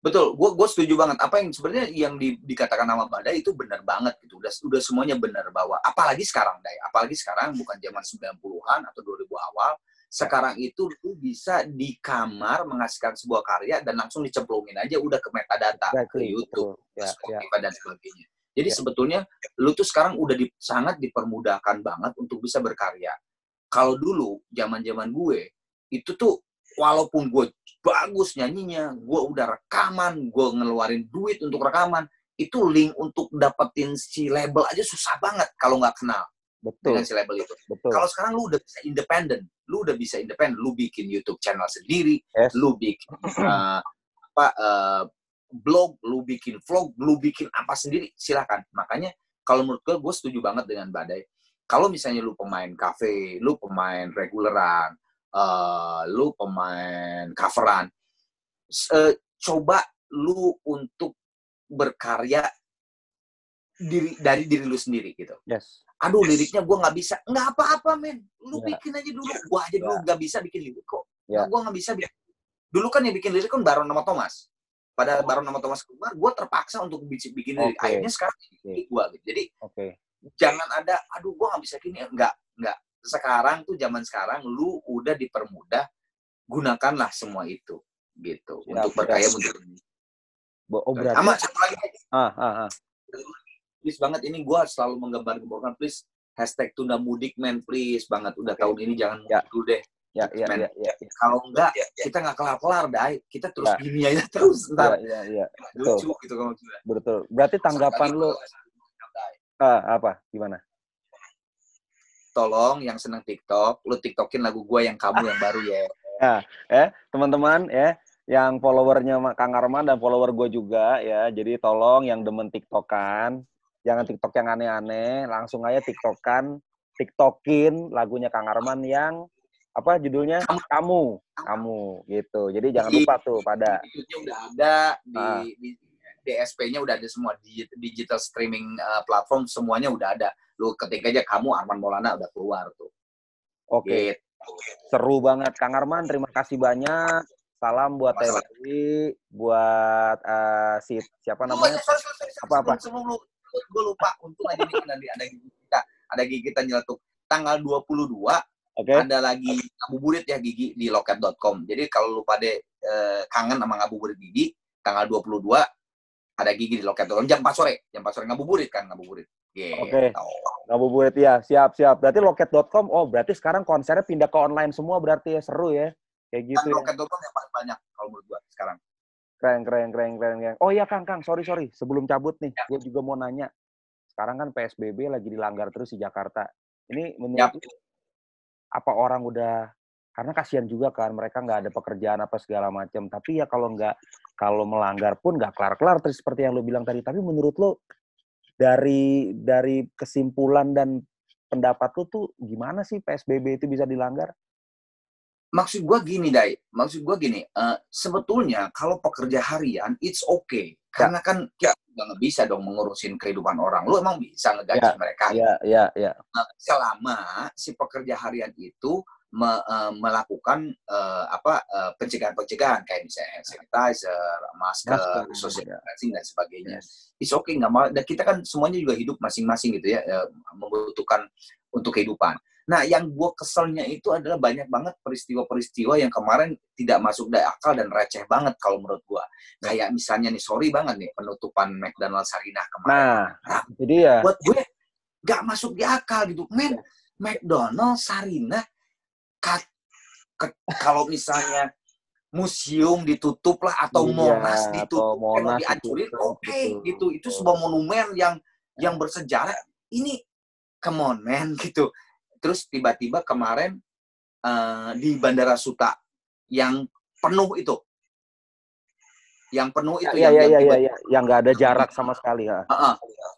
Betul, gue gue setuju banget. Apa yang sebenarnya yang di, dikatakan nama Badai itu benar banget gitu. Udah udah semuanya benar bahwa apalagi sekarang Dai, apalagi sekarang bukan zaman 90-an atau 2000 awal, sekarang itu lu bisa di kamar menghasilkan sebuah karya dan langsung dicemplungin aja udah ke metadata exactly. ke YouTube, ya, Spotify ya. dan sebagainya. Jadi ya. sebetulnya lu tuh sekarang udah di, sangat dipermudahkan banget untuk bisa berkarya. Kalau dulu zaman-zaman gue itu tuh walaupun gue bagus nyanyinya, gue udah rekaman, gue ngeluarin duit untuk rekaman, itu link untuk dapetin si label aja susah banget kalau nggak kenal Betul. dengan si label itu. Betul. Kalau sekarang lu udah bisa independen, lu udah bisa independen, lu bikin YouTube channel sendiri, yes. lu bikin uh, (clears throat) apa uh, blog, lu bikin vlog, lu bikin apa sendiri, silahkan. Makanya kalau menurut gue, gue setuju banget dengan Badai. Kalau misalnya lu pemain cafe, lu pemain reguleran, uh, lu pemain coveran, uh, coba lu untuk berkarya diri dari diri lu sendiri gitu. Yes. Aduh liriknya gue nggak bisa, nggak apa-apa men. Lu yeah. bikin aja dulu. Gue aja dulu ya. nggak yeah. bisa bikin lirik kok. Yeah. Gue nggak bisa bikin. Dulu kan yang bikin lirik kan Baron nama Thomas pada baru nama Thomas keluar, gue terpaksa untuk bikin okay. Akhirnya sekarang okay. gue gitu. Jadi okay. jangan ada, aduh gue nggak bisa gini. Enggak, enggak. Sekarang tuh zaman sekarang, lu udah dipermudah, gunakanlah semua itu gitu ya, untuk berkaya untuk ini. Oh berarti. Sama satu lagi. Ah, ah, ah. Please banget ini gue selalu menggambar-gambarkan please hashtag tunda mudik men please banget udah okay. tahun ini jangan ya. dulu deh Ya, ya, ya, ya, ya. Kalau enggak, ya, ya. kita nggak kelar-kelar, Dai. Kita terus ya. gini aja terus. Ntar. Ya, ya, ya. Lucu gitu kalau sudah. Betul. Berarti tanggapan lu ah, apa? Gimana? Tolong yang seneng TikTok, lu TikTokin lagu gua yang kamu yang baru ya. (laughs) Ya, eh, teman-teman ya, yang followernya Kang Arman dan follower gue juga ya. Jadi tolong yang demen TikTokan, jangan TikTok yang aneh-aneh, langsung aja TikTokan, TikTokin lagunya Kang Arman yang apa judulnya Kamu. kamu kamu gitu jadi jangan lupa tuh pada udah ada di, Ah. di DSP-nya udah ada semua di digital streaming uh, platform semuanya udah ada. Lu ketik aja kamu Arman Maulana udah keluar tuh. oke Gitu. seru banget Kang Arman terima kasih banyak salam buat. TWI buat eh, si siapa namanya sorry, sorry, sorry. Apa, apa? Sebelum, sebelum lu, gue lupa. Untung aja nih nanti ada gigi kita, ada gigi kita nyeletuk. Tanggal 22 oke ada lagi ngabuburit ya gigi di loket.com. Jadi kalau lu pada eh, kangen sama ngabuburit gigi, tanggal 22 ada gigi di loket.com jam 4 sore. Jam 4 sore ngabuburit kan ngabuburit. Gitu. Oke. ngabuburit ya siap siap berarti loket.com oh berarti sekarang konsernya pindah ke online semua berarti ya seru ya kayak Kan gitu ya. loket.com yang paling banyak kalau menurut gua sekarang. Keren, keren, keren, keren, keren. Oh iya, Kang, Kang, sorry, sorry. Sebelum cabut nih, Ya. gue juga mau nanya. Sekarang kan PSBB lagi dilanggar terus di Jakarta. Ini menurut Yap. Apa orang udah karena kasihan juga kan mereka nggak ada pekerjaan apa segala macam. Tapi ya kalau nggak kalau melanggar pun nggak kelar-kelar terus seperti yang lo bilang tadi. Tapi menurut lo dari dari kesimpulan dan pendapat lo tuh gimana sih PSBB itu bisa dilanggar? Maksud gua gini Dai, maksud gua gini, eh, sebetulnya kalau pekerja harian it's okay karena kan udah nggak bisa dong mengurusin kehidupan orang. Lu emang bisa ngegaji mereka Iya, iya, iya. Nah, selama si pekerja harian itu me- eh, melakukan eh, apa eh, pencegahan-pencegahan kayak misalnya hand sanitizer, masker, Masker, social ya. distancing dan sebagainya. Yes. It's okay nggak mau. Dan kita kan semuanya juga hidup masing-masing gitu ya, eh, membutuhkan untuk kehidupan. Nah, yang gue keselnya itu adalah banyak banget peristiwa-peristiwa yang kemarin tidak masuk dari akal dan receh banget kalau menurut gue. Kayak misalnya nih, sorry banget nih, penutupan McDonald Sarinah kemarin. Nah, Nah, jadi ya buat gue nggak masuk di akal gitu. Men, McDonald Sarinah kat, ke- kalau misalnya museum ditutup lah atau Iya, Monas atau ditutup, mau Monas dihancurin, oke betul, gitu. Itu betul. sebuah monumen yang yang bersejarah. Ini come on man (laughs) gitu. Terus tiba-tiba kemarin eh, di Bandara Suta yang penuh itu. Yang penuh itu Iya, yang, iya, yang iya, iya. Yang nggak ada jarak sama sekali. Ya.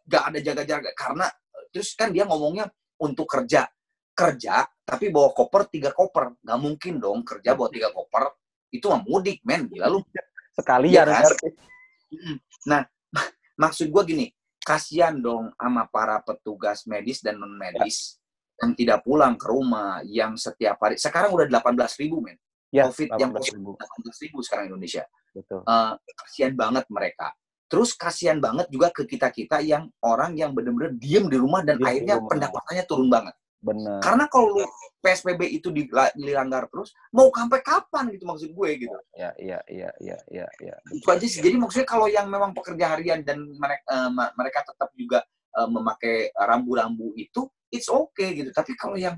Nggak ada jaga-jaga karena terus kan dia ngomongnya untuk kerja kerja tapi bawa koper tiga koper nggak mungkin dong kerja bawa tiga koper itu mah mudik men gila lu Sekalian. Iya kan? berarti. Mm. nah (laughs) maksud gua gini kasihan dong sama para petugas medis dan non medis yang tidak pulang ke rumah yang setiap hari sekarang udah 18 ribu men Ya, COVID yang 18.000. 18 ribu sekarang Indonesia Betul. eh, kasihan banget mereka. Terus kasihan banget juga ke kita-kita yang orang yang benar-benar diem di rumah dan Diem di akhirnya rumah. pendapatannya turun banget. Benar. Karena kalau lu PSBB itu dila- dilanggar terus, mau sampai kapan gitu maksud gue gitu. Ya, iya, iya, iya, iya, iya. Itu aja sih. Jadi maksudnya kalau yang memang pekerja harian dan mereka mereka tetap juga eh, memakai rambu-rambu itu, it's okay gitu. Tapi kalau yang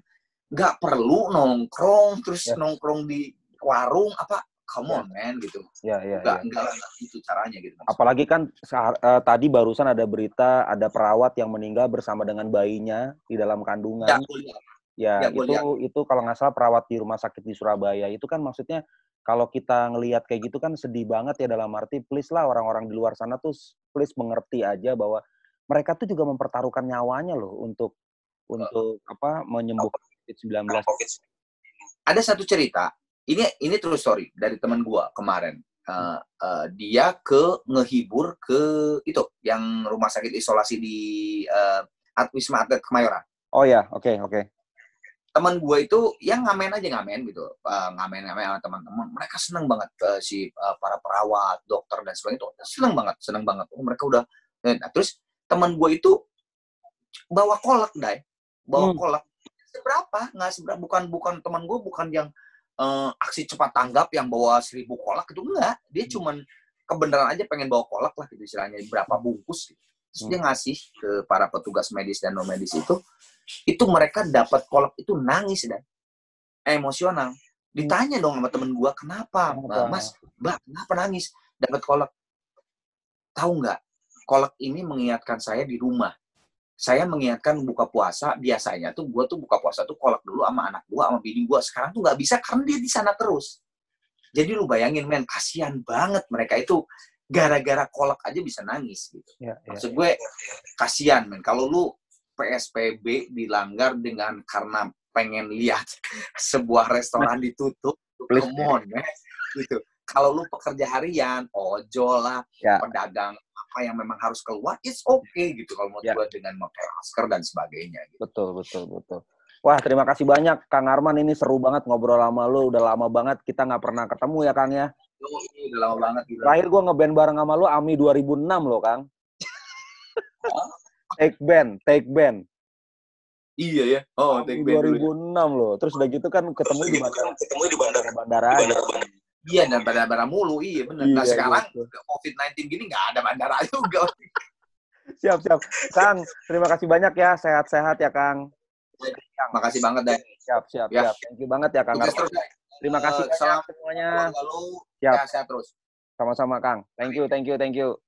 nggak perlu nongkrong terus Ya. nongkrong di warung apa, come on man gitu. Ya, ya, Enggak, ya. enggak lah, enggak itu caranya gitu. Apalagi kan eh, tadi barusan ada berita ada perawat yang meninggal bersama dengan bayinya di dalam kandungan. Ya, lihat. Ya, Ya, itu itu kalau nggak salah perawat di rumah sakit di Surabaya itu kan maksudnya kalau kita ngelihat kayak gitu kan sedih banget ya dalam arti please lah orang-orang di luar sana tuh please mengerti aja bahwa mereka tuh juga mempertaruhkan nyawanya loh untuk untuk apa menyembuhkan COVID-19. Ada satu cerita, ini ini true story dari teman gua kemarin. Eh, eh, dia ke ngehibur ke itu yang rumah sakit isolasi di uh, Wisma Atlet Kemayoran. Oh ya, oke, oke. Teman gua itu yang ngamen aja ngamen gitu, Eh, ngamen-ngamen sama teman-teman. Mereka seneng banget eh, si eh, para perawat, dokter dan sebagainya itu seneng banget, seneng banget. Oh, mereka udah. Nah, terus teman gua itu bawa kolak, dai, bawa Hmm. kolak. Seberapa? Nggak seberapa. Bukan bukan teman gua bukan yang eh, aksi cepat tanggap yang bawa seribu kolak itu enggak. Dia cuman kebenaran aja pengen bawa kolak lah gitu istilahnya berapa bungkus gitu. Terus dia ngasih ke para petugas medis dan non medis itu, itu mereka dapat kolak itu nangis dan emosional. Ditanya dong sama temen gua, kenapa, Kenapa? Mas, Mbak, kenapa nangis dapat kolak? Tahu nggak? Kolak ini mengingatkan saya di rumah. Saya mengingatkan buka puasa, biasanya tuh gua tuh buka puasa tuh kolak dulu sama anak gua, sama bini gua. Sekarang tuh nggak bisa karena dia di sana terus. Jadi lu bayangin, men, kasihan banget mereka itu gara-gara kolak aja bisa nangis gitu. Ya, ya. Maksud gue kasihan men. Kalau lu PSBB dilanggar dengan karena pengen lihat (laughs) sebuah restoran ditutup, Please. come on, gitu. Kalau lu pekerja harian, ojol lah, Ya. pedagang apa yang memang harus keluar, it's okay gitu kalau menurut Ya. gue dengan memakai masker dan sebagainya. Gitu. Betul, betul, betul. Wah, terima kasih banyak Kang Arman. Ini seru banget ngobrol sama lu. Udah lama banget kita nggak pernah ketemu ya, Kang ya. Oh, ini udah lama banget gitu. Terakhir gue ngeband bareng sama lu AMI 2006 loh, Kang. take band, take band. Iya ya. Oh, AMI take band dulu. 2006 loh. Terus udah gitu kan ketemu di bandara. ketemu di bandara Bandara aja. Iya, dan bandara mulu. Iya, bener. nah, Iya, sekarang gitu. COVID-19 gini nggak ada bandara (laughs) juga. Siap, siap. Kang, terima kasih banyak ya. Sehat-sehat ya, Kang. Makasih banget, deh. Siap, siap, Ya. siap. Thank you banget ya, Kang terus. Terima kasih banyak salam semuanya. Lalu, Siap. ya, sehat terus. Sama-sama, Kang. Thank you, thank you, thank you.